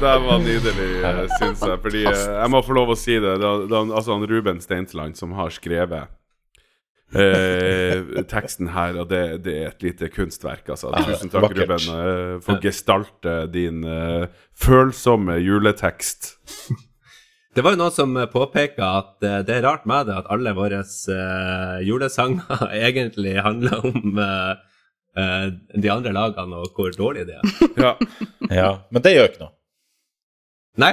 det var nydelig, syns jeg. Fordi eh, jeg må få lov å si det. Det det altså han Ruben Steinsland som har skrevet eh, teksten her, og det, det er et lite kunstverk, altså. Tusen takk, vakkert. Ruben, eh, for å gestalte din eh, følsomme juletekst. Det var jo noen som påpeka at eh, det er rart med det at alle våre uh, julesanger egentlig handler om uh, eh, de andre lagene og hvor dårlige de er. Ja. Ja, men det gjør ikke noe. Nei,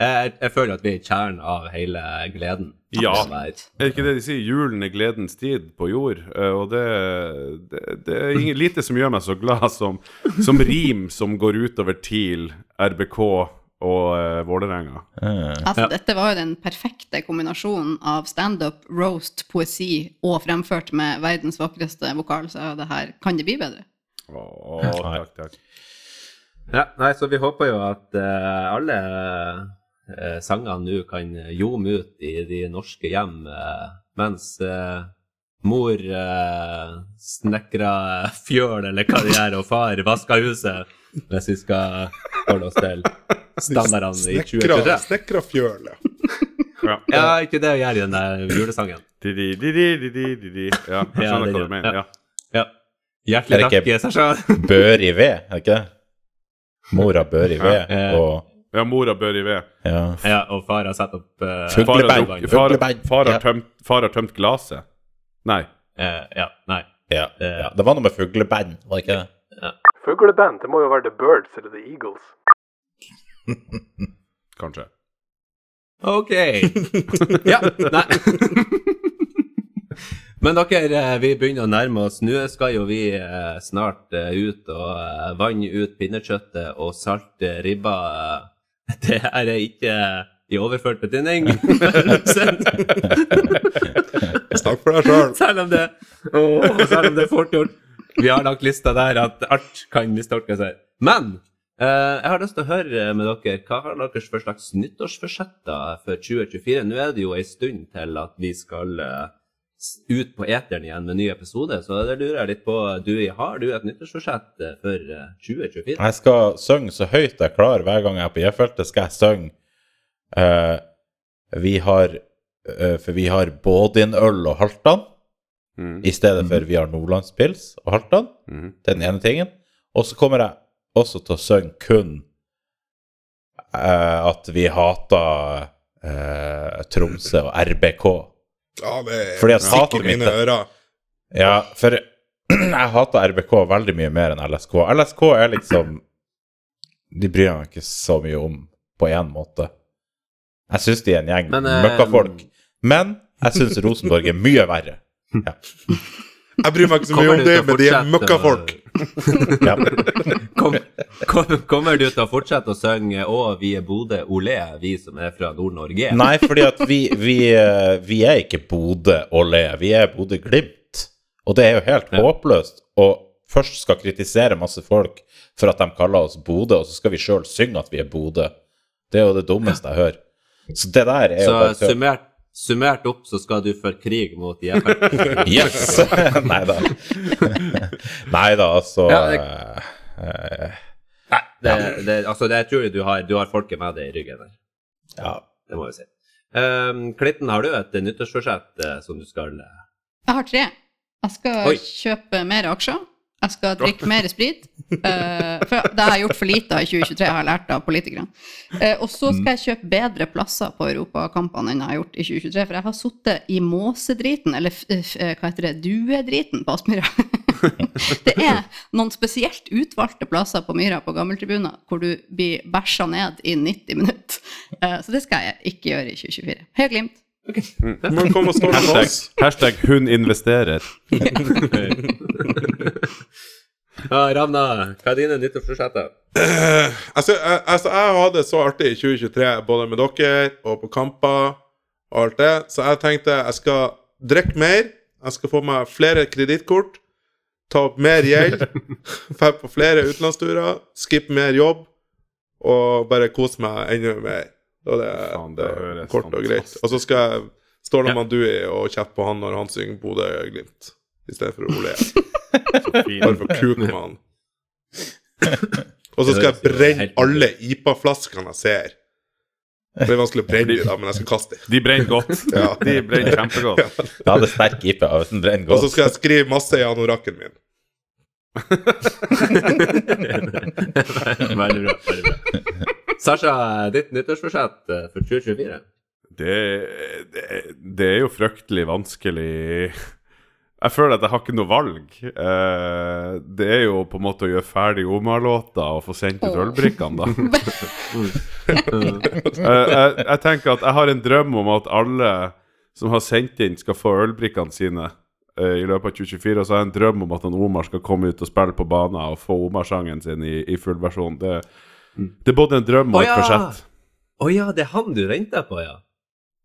jeg, jeg føler at vi er i kjernen av hele gleden. Ja. Er det ikke det de sier? Julen er gledens tid på jord. Eh, og det, det, det er ingen, lite som gjør meg så glad som, som rim som går utover TIL, RBK og uh, Vålerenga. Altså, Dette var jo den perfekte kombinasjonen av standup, roast, poesi og fremført med verdens vakreste vokal, så det her kan det bli bedre. Å, takk, takk. Ja, nei, så vi håper jo at uh, alle uh, sangene nå kan ljome ut i de norske hjem, uh, mens mor uh, snekra fjøl, eller hva de gjør, og far vasker huset, hvis vi skal holde oss til standardene i 2023. snekra fjøl, ja. Ja. Ikke det å gjøre i den der julesangen. Di-di-di-di-di-di-di. Ja, jeg skjønner det hva du mener. ja. Ja. Hjertelig Er det takk, ikke- Bør i ved, er det ikke det? Mora bør i ved, Ja. og ja, mora bør i ved. ja. Ja, og far har satt opp uh, Fugleband. Far har Fugleband. drukket- Far, far, har Ja. tømt, far har tømt glaset. Nei. ja, nei. Ja, ja. Det var noe med fugleband, var det ikke det? Fugleband, det må jo være The Birds eller The Eagles. Kanskje. Ok. Ja, nei. Men dere, eh, vi begynner å nærme oss. Nå skal jo vi eh, snart eh, ut og vanne ut pinnekjøttet og salte ribba. Det her er ikke i overført betydning. Snakk for deg sjøl. selv om det Åh, selv om det er fort gjort. Vi har lagt lista der at alt kan mistolkes her. Men eh, jeg har lyst til å høre med dere, hva har dere for slags nyttårsforsetter for 2024? Nå er det jo ei stund til at vi skal eh, ut på eteren igjen med ny episode, så det lurer jeg litt på. Du, har du et nyttårsforsett eh, for eh, 2024? Jeg skal synge så høyt jeg klarer hver gang jeg er på J-feltet. skal jeg synge uh, vi har uh, For vi har Bådin-øl og Halvdan Mm. i stedet for vi har Nordlandspils og Halvdan. Mm. Det er den ene tingen. Og så kommer jeg også til å synge kun uh, at vi hater eh, Tromsø og RBK. Ja, det er Fordi jeg hater mine mitt- ører. Ja, for jeg hater RBK veldig mye mer enn LSK. LSK er liksom De bryr meg ikke så mye om på én måte. Jeg syns de er en gjeng Men, eh, møkkafolk. Men jeg syns Rosenborg er mye verre. Jeg bryr meg ikke så mye om det, men de er møkkafolk. Ja. Kom, kom, kommer du til å fortsette å synge 'Å, vi er Bodø Olé', vi som er fra Nord-Norge? Nei, fordi at vi, vi, eh, vi er ikke Bodø, olé. Vi er Bodø-Glimt. Og det er jo helt Ja. håpløst å først skal kritisere masse folk for at de kaller oss Bodø, og så skal vi sjøl synge at vi er Bodø. Det er jo det dummeste jeg hører. Så det der er jo Så bare summert, summert opp så skal du føre krig mot JFL. Yes! Nei da. Nei da, altså Ja, det- eh, Nei, det, det, altså, det, jeg tror du har, du har folket med deg i ryggen der. Ja. Det må jeg si. Um, Klitten, har du et nyttårsforsett eh, som du skal eh, Jeg har tre. Jeg skal Oi. kjøpe mer aksjer. Jeg skal drikke mer sprit. Uh, for det har jeg gjort for lite av i 2023, har jeg lært av politikerne. Uh, og så skal jeg kjøpe bedre plasser på europakampene enn jeg har gjort i 2023. For jeg har sittet i måsedriten, eller f hva heter det, duedriten på Aspmyra. det er noen spesielt utvalgte plasser på Myra på gammeltribuner hvor du blir bæsja ned i 90 minutter. Uh, så det skal jeg ikke gjøre i 2024. Høy glimt. Okay. med Hashtag, oss. hashtag 'hun investerer'. Ja, Ravna, hva er dine nyttårsforsetter? Altså, jeg, altså, jeg hadde det så artig i 2023, både med dere og på kamper og alt det, så jeg tenkte jeg skal drikke mer. Jeg skal få meg flere kredittkort, ta opp mer gjeld, dra på flere utenlandsturer, skippe mer jobb og bare kose meg enda mer. Og det, Fan, det det er kort og greit. Og så skal jeg stå Ja. med Mandui og kjefte på han når han synger Bodø-Glimt, i stedet for Ole. Fin. Bare for kukmann. Og så skal jeg brenne alle IPA-flaskene jeg ser. Det er vanskelig å brenne dem, men jeg skal kaste dem. De brenner godt. Ja. De brenner kjempegodt. Jeg hadde sterk IPA, hvis den brenner godt. Og så skal jeg skrive masse i anorakken min. veldig bra. veldig bra. Sasha, ditt nyttårsforsett eh, for 2024? Det, det, det er jo fryktelig vanskelig Jeg føler at jeg har ikke noe valg. Eh, det er jo på en måte å gjøre ferdig Omar-låta og få sendt ut ølbrikkene, da. Eh, jeg, jeg tenker at jeg har en drøm om at alle som har sendt inn, skal få ølbrikkene sine eh, i løpet av 2024. Og så har jeg en drøm om at han Omar skal komme ut og spille på banen og få Omar-sangen sin i, i full versjon. Det, det er både en drøm og et ja. forsett. Å ja, det er han du venter på, ja?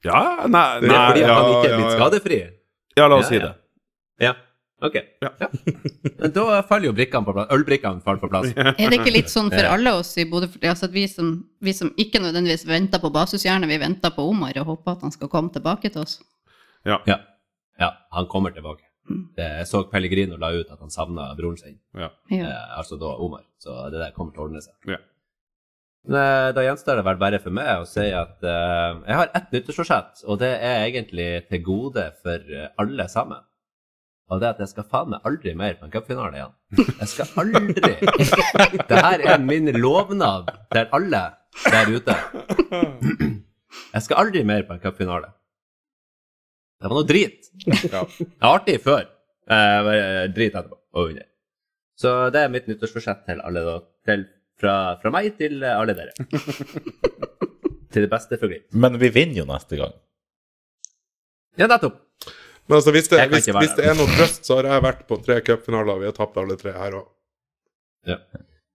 Ja, nei, Det er fordi ja, han ikke er blitt ja. skadefri? ja, la oss Ja, si ja. det. Ja. Ok. Ja. Ja. Men Da faller jo brikkene på plass. Ølbrikkene faller på plass. Er det ikke litt sånn for alle oss i Bodø altså at vi, som, vi som ikke nødvendigvis venter på Basishjerne, vi venter på Omar og håper at han skal komme tilbake til oss? Ja. ja, han kommer tilbake. Det, jeg så Pellegrino la ut at han savna broren sin, Ja. eh, altså da Omar. Så det der kommer til å ordne seg. Ja. Men, eh, Da gjenstår det vel bare for meg å si at eh, jeg har ett nyttårsforsett, og det er egentlig til gode for eh, alle sammen. Og det at jeg skal faen meg aldri mer på en cupfinale igjen. Jeg skal aldri Det her er min lovnad til alle der ute. Jeg skal aldri mer på en cupfinale. Det var noe drit. Det var artig før. Eh, drit etterpå og under. Så det er mitt nyttårsforsett til alle da. Til, fra, fra meg til alle dere. til det beste for Glimt. Men vi vinner jo neste gang. Ja, nettopp. Men altså, hvis det, hvis, hvis det er noe trøst, så har jeg vært på tre cupfinaler, og vi har tapt alle tre her òg.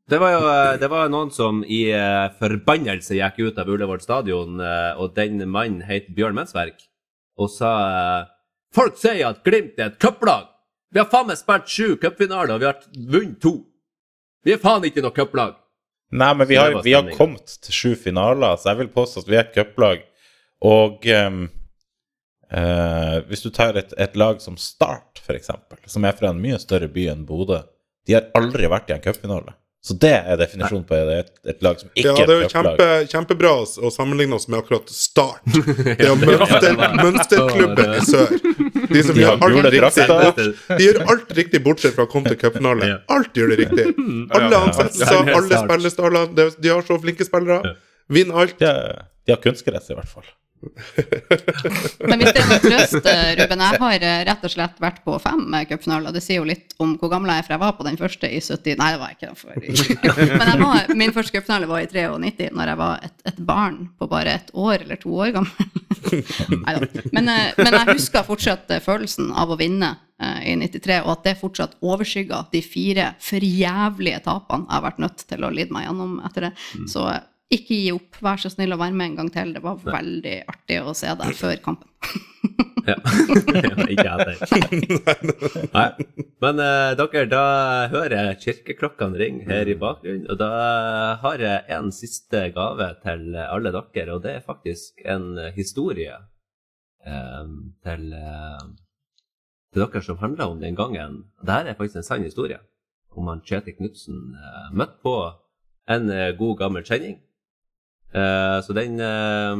Det var jo eh, det var noen som i eh, forbannelse gikk ut av Ullevål stadion, eh, og den mannen het Bjørn Mensverk, og sa Folk sier at Glimt er et cuplag! Vi har faen meg spilt sju cupfinaler, og vi har vunnet to! Vi er faen ikke noe cuplag! Nei, men vi har, vi har kommet til sju finaler, så jeg vil påstå at vi er et cuplag. Og ehm, eh, hvis du tar et, et lag som Start, f.eks., som er fra en mye større by enn Bodø, de har aldri vært i en cupfinale. Så det er definisjonen på det. et, et lag som ikke Ja, det er jo kjempe, kjempebra å- sammenligne oss med akkurat Start. Det er jo mønster, mønsterklubben i sør. De som De gjør alt riktig. De gjør alt riktig, bortsett fra å komme til cupfinale. Alt gjør det riktig. Alle ansettelser, alle spillestaller. de- De har så flinke spillere. Vinner alt. De, har- de har kunstgress, i hvert fall. Men hvis det noe trøst, eh, Ruben, jeg har eh, rett og slett vært på fem cupfinaler. Det sier jo litt om hvor gammel jeg er, for jeg var på den første i 70 Nei, det var jeg ikke. For, men var, min første cupfinale var i 93, når jeg var et, et barn på bare et år eller to år gammel. Men, eh, men jeg husker fortsatt følelsen av å vinne i 93, og at det fortsatt overskygger de fire forjævlige tapene jeg har vært nødt til å lide meg gjennom etter det. Så eh, ikke gi opp. Vær så snill å være med en gang til. Det var veldig artig å se deg før kampen. Ja. ikke jeg heller. Nei. Men uh, dere, da hører jeg kirkeklokkene ringe her i bakgrunnen. Og da har jeg en siste gave til alle dere, og det er faktisk en historie um, til, uh, til dere som handler om den gangen. Dette er faktisk en sann historie om han Kjetil Knutsen eh, møtte på en god gammel kjenning. Eh, så den uh,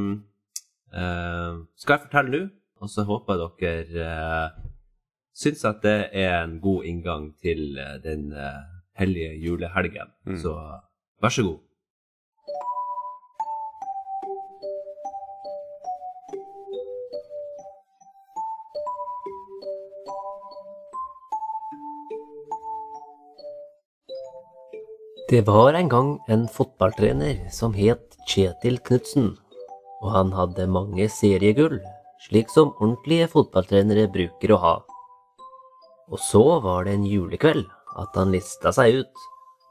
uh, skal jeg fortelle nå, og så håper jeg dere uh, syns at det er en god inngang til den hellige julehelgen. Så vær så god. Det var en gang en fotballtrener som het Kjetil Knutsen, og han hadde mange seriegull, slik som ordentlige fotballtrenere bruker å ha. Og så var det en julekveld at han lista seg ut,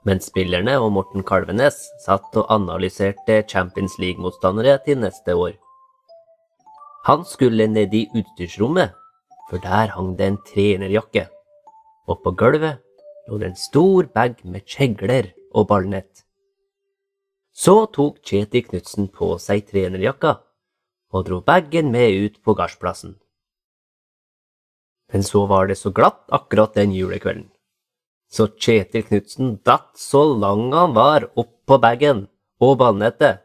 mens spillerne og Morten Kalvenes satt og analyserte Champions League-motstandere til neste år. Han skulle ned i utstyrsrommet, for der hang det en trenerjakke, og på gulvet lå det en stor bag med kjegler og ballnett. Så tok Kjetil Knutsen på seg trenerjakka og dro bagen med ut på gardsplassen. Men så var det så glatt akkurat den julekvelden. Så Kjetil Knutsen datt så lang han var opp på bagen og ballnettet,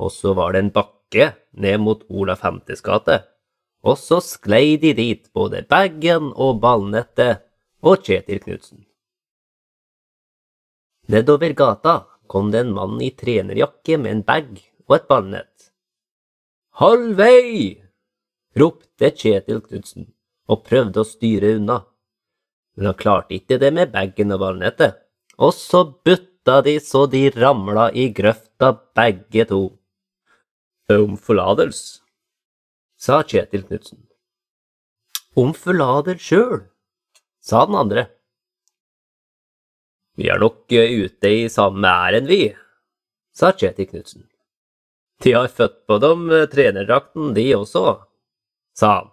og så var det en bakke ned mot Olav Femtes gate, og så sklei de dit, både bagen og ballnettet og Kjetil Knutsen. Nedover gata kom det en mann i trenerjakke med en bag og et ballnett. Halv vei! ropte Kjetil Knutsen og prøvde å styre unna. Men han klarte ikke det med bagen og ballnettet, og så butta de så de ramla i grøfta begge to. Om forlatelse, sa Kjetil Knutsen. Om forlater sjøl, sa den andre. Vi er nok eh, ute i samme ærend, vi, sa Kjetil Knutsen. De har født på dem eh, trenerdrakten, de også, sa han,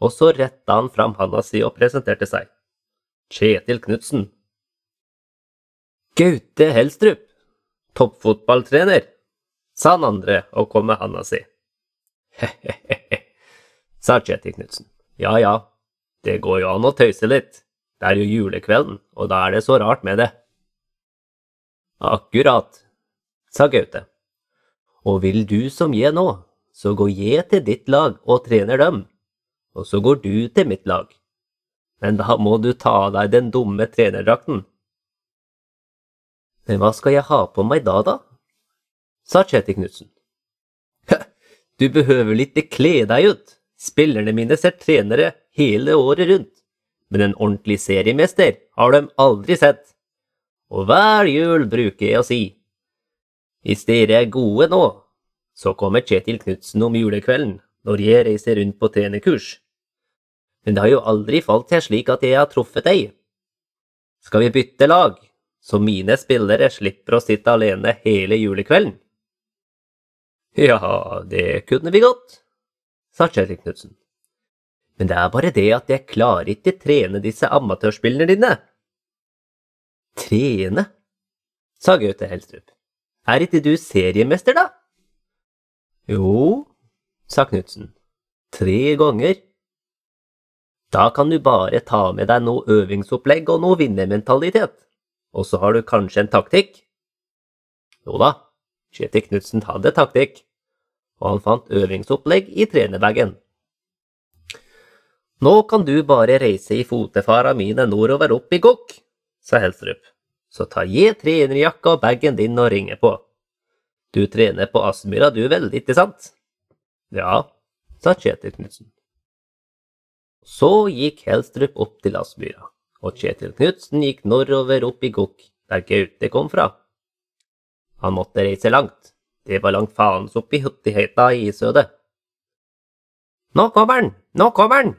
og så retta han fram handa si og presenterte seg. Kjetil Knutsen. Gaute Helstrup, toppfotballtrener, sa han andre og kom med handa si. He-he-he, sa Kjetil Knutsen. Ja ja, det går jo an å tøyse litt. Det er jo julekvelden, og da er det så rart med det. Akkurat, sa Gaute. Og vil du som jeg nå, så går jeg til ditt lag og trener dem, og så går du til mitt lag. Men da må du ta av deg den dumme trenerdrakten. Men hva skal jeg ha på meg da, da? sa Kjetil Knutsen. Du behøver litt kle deg ut, spillerne mine ser trenere hele året rundt men en ordentlig seriemester har de aldri sett. Og hver jul bruker jeg å si, hvis dere er gode nå, så kommer Kjetil Knutsen om julekvelden når jeg reiser rundt på trenerkurs. Men det har jo aldri falt til slik at jeg har truffet deg. Skal vi bytte lag, så mine spillere slipper å sitte alene hele julekvelden? Ja, det kunne vi godt, sa Kjetil Knutsen. Men det er bare det at jeg klarer ikke trene disse amatørspillene dine. Trene? sa Gaute Helstrup. Er ikke du seriemester, da? Jo, sa Knutsen. Tre ganger. Da kan du bare ta med deg noe øvingsopplegg og noe vinnermentalitet. Og så har du kanskje en taktikk? Jo da, Kjetil Knutsen hadde taktikk, og han fant øvingsopplegg i trenerbagen. Nå kan du bare reise i fotefara mine nordover opp i gokk, sa Helstrup. Så ta gi trenerjakka og bagen din og ringe på. Du trener på Aspmyra du vel, ikke sant? Ja, sa Kjetil Knutsen. Så gikk Helstrup opp til Aspmyra, og Kjetil Knutsen gikk nordover opp i gokk, der Gaute kom fra. Han måtte reise langt, det var langt faens i huttigheta i isødet. Nå kommer han, nå kommer han!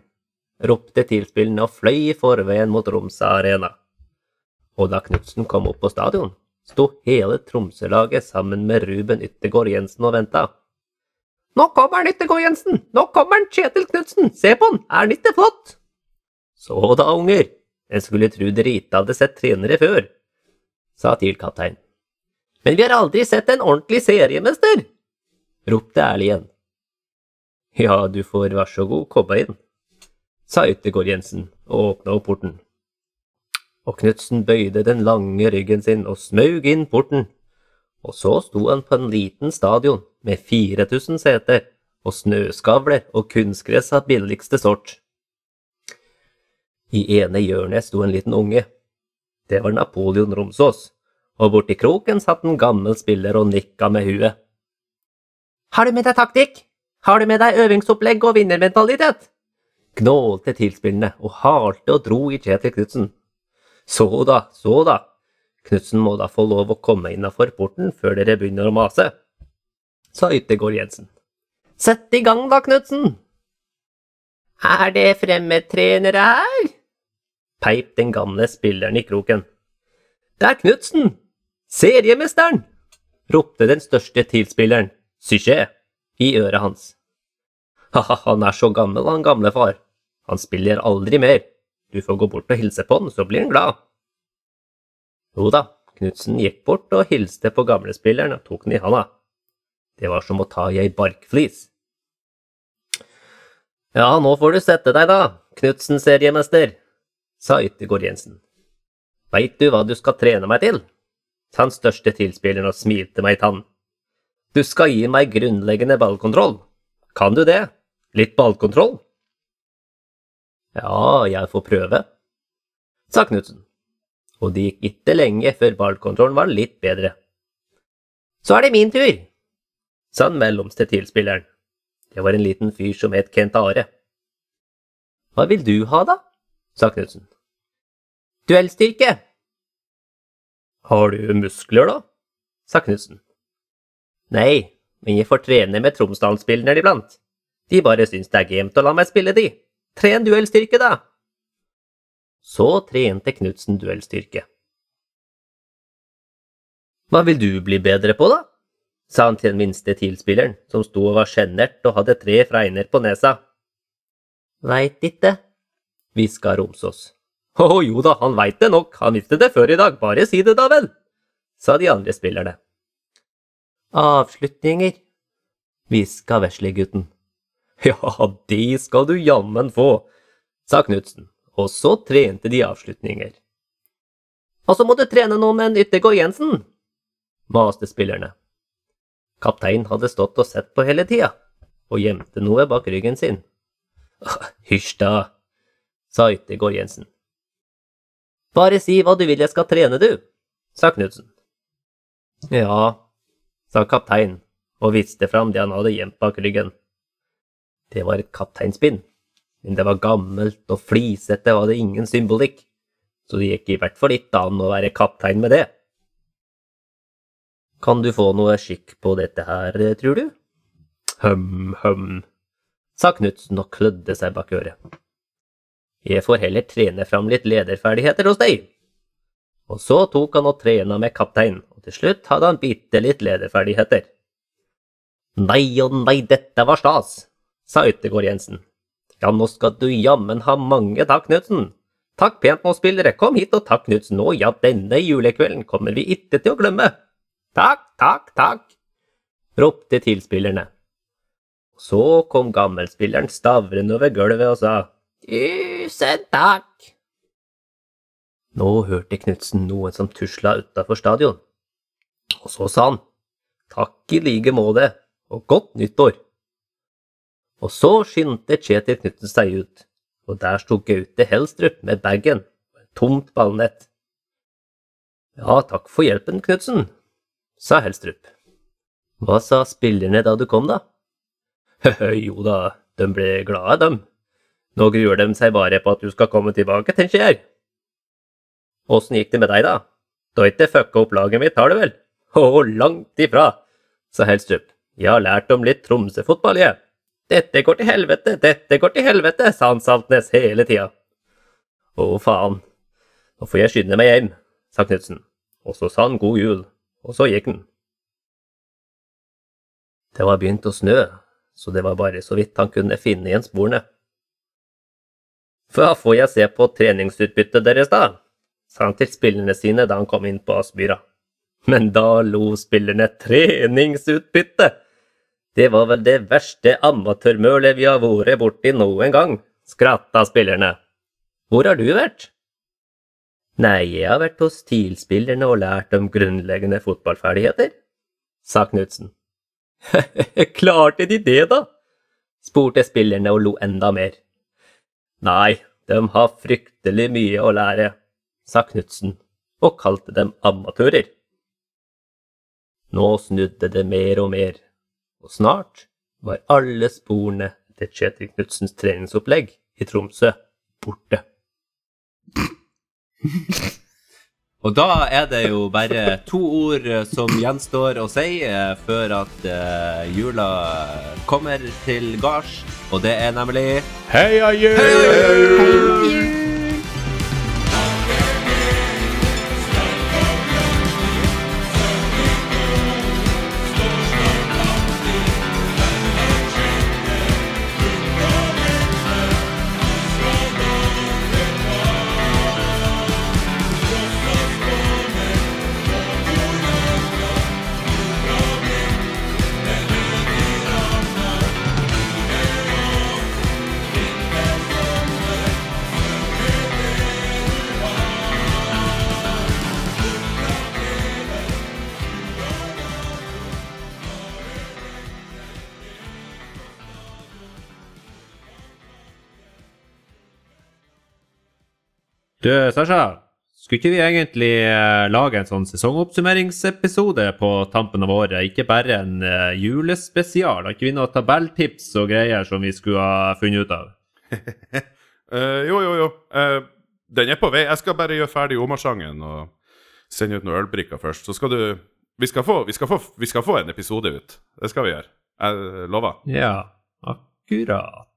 Ropte tilspillene og fløy i forveien mot Romsa Arena. Og da Knutsen kom opp på stadion, sto hele Tromsø-laget sammen med Ruben Yttergård Jensen og venta. Nå kommer han, Yttergård Jensen! Nå kommer han, Kjetil Knutsen! Se på han, er han ikke flott? Så da, unger, en skulle tru dere ikke hadde sett trenere før, sa TIL-kaptein. Men vi har aldri sett en ordentlig seriemester! ropte Erlien. Ja, du får vær så god komme inn, sa Yttergård Jensen og åpna opp porten. Og Knutsen bøyde den lange ryggen sin og smaug inn porten. Og så sto han på en liten stadion med 4000 seter og snøskavler og kunstgress av billigste sort. I ene hjørnet sto en liten unge. Det var Napoleon Romsås, og borti kroken satt en gammel spiller og nikka med huet. Har du med deg taktikk? Har du med deg øvingsopplegg og vinnermentalitet? Gnålte tilspillene og halte og dro i Kjetil Knutsen. Så da, så da, Knutsen må da få lov å komme innafor porten før dere begynner å mase, sa Yttergård Jensen. Sett i gang da, Knutsen! Er det fremmedtrenere her? peip den gamle spilleren i kroken. Det er Knutsen! Seriemesteren! ropte den største tilspilleren, Syché, i øret hans. Han er så gammel, han gamle far. Han spiller aldri mer. Du får gå bort og hilse på han, så blir han glad. Jo da, Knutsen gikk bort og hilste på gamlespilleren og tok den i handa. Det var som å ta i ei barkflis. Ja, nå får du sette deg da, Knutsen seriemester, sa Yttergård Jensen. Veit du hva du skal trene meg til? den største tilspilleren og smilte meg i tann. Du skal gi meg grunnleggende ballkontroll. Kan du det? Litt ballkontroll? Ja, jeg får prøve, sa Knutsen, og det gikk ikke lenge før ballkontrollen var litt bedre. Så er det min tur, sa den mellomste tilspilleren. Det var en liten fyr som het Kent Are. Hva vil du ha, da? sa Knutsen. Duellstyrke. Har du muskler, da? sa Knutsen. Nei, men jeg får trene med Tromsdalsspillerne iblant. De bare syns det er gamet å la meg spille de. Tren duellstyrke, da! Så trente Knutsen duellstyrke. Hva vil du bli bedre på, da? sa han til den minste TIL-spilleren, som sto og var sjenert og hadde tre fregner på nesa. Veit ikke, hviska Romsås. Å jo da, han veit det nok, han visste det før i dag, bare si det da vel, sa de andre spillerne. Avslutninger, hviska veslegutten. Ja, de skal du jammen få, sa Knutsen, og så trente de avslutninger. Og så må du trene noe med Yttergård Jensen, maste spillerne. Kapteinen hadde stått og sett på hele tida, og gjemte noe bak ryggen sin. Hysj da, sa Yttergård Jensen. Bare si hva du vil jeg skal trene, du, sa Knutsen. Ja, sa kapteinen og viste fram det han hadde gjemt bak ryggen. Det var et kapteinspinn, men det var gammelt og flisete og hadde ingen symbolikk, så det gikk i hvert fall ikke an å være kaptein med det. Kan du få noe skikk på dette her, tror du? Høm, høm, sa Knutsen og klødde seg bak øret. Jeg får heller trene fram litt lederferdigheter hos deg. Og så tok han og trena med kaptein, og til slutt hadde han bitte litt lederferdigheter. Nei og nei, dette var stas, sa Yttergård Jensen. Ja, nå skal du jammen ha mange takk, Knutsen. Takk pent nå, spillere, kom hit og takk, Knutsen. Å ja, denne julekvelden kommer vi ikke til å glemme. Takk, takk, takk, ropte tilspillerne. Så kom gammelspilleren stavrende over gulvet og sa tusen takk. Nå hørte Knutsen noen som tusla utafor stadion. Og så sa han takk i like måte, og godt nyttår. Og så skyndte Kjetil Knutsen seg ut, og der sto Gaute Helstrup med bagen og et tomt ballnett. Ja, takk for hjelpen, Knutsen, sa Helstrup. Hva sa spillerne da du kom, da? jo da, de ble glade, dem. Nå gruer de seg bare på at du skal komme tilbake, tenker jeg. Åssen gikk det med deg, da? Du har ikke fucka opp laget mitt, har du vel? Å, langt ifra, sa Helstrup. Jeg har lært om litt Tromsø-fotball, jeg. Dette går til helvete, dette går til helvete, sa han Saltnes hele tida. Å, faen. Nå får jeg skynde meg hjem, sa Knutsen. Og så sa han god jul, og så gikk han. Det var begynt å snø, så det var bare så vidt han kunne finne igjen sporene. Hva får jeg se på treningsutbyttet deres, da? sa han til spillerne sine da han kom inn på Aspmyra. Men da lo spillerne treningsutbytte! Det var vel det verste amatørmølet vi har vært borti noen gang, skratta spillerne. Hvor har du vært? Nei, jeg har vært hos TIL-spillerne og lært om grunnleggende fotballferdigheter, sa Knutsen. Klarte de det, da? spurte spillerne og lo enda mer. Nei, de har fryktelig mye å lære, sa Knutsen og kalte dem amatører. Nå snudde det mer og mer, og snart var alle sporene til Kjetil Knutsens treningsopplegg i Tromsø borte. Og da er det jo bare to ord som gjenstår å si eh, før at eh, jula kommer til gards, og det er nemlig Heia jul! Du, Sasha, skulle ikke vi egentlig eh, lage en sånn sesongoppsummeringsepisode på tampen av året? Ikke bare en eh, julespesial? Har ikke vi noen tabelltips og greier som vi skulle ha funnet ut av? uh, jo, jo, jo. Uh, den er på vei. Jeg skal bare gjøre ferdig Omar-sangen og sende ut noen ølbrikker først. Så skal du vi skal, få, vi, skal få, vi skal få en episode ut. Det skal vi gjøre. Jeg lover. Ja, akkurat.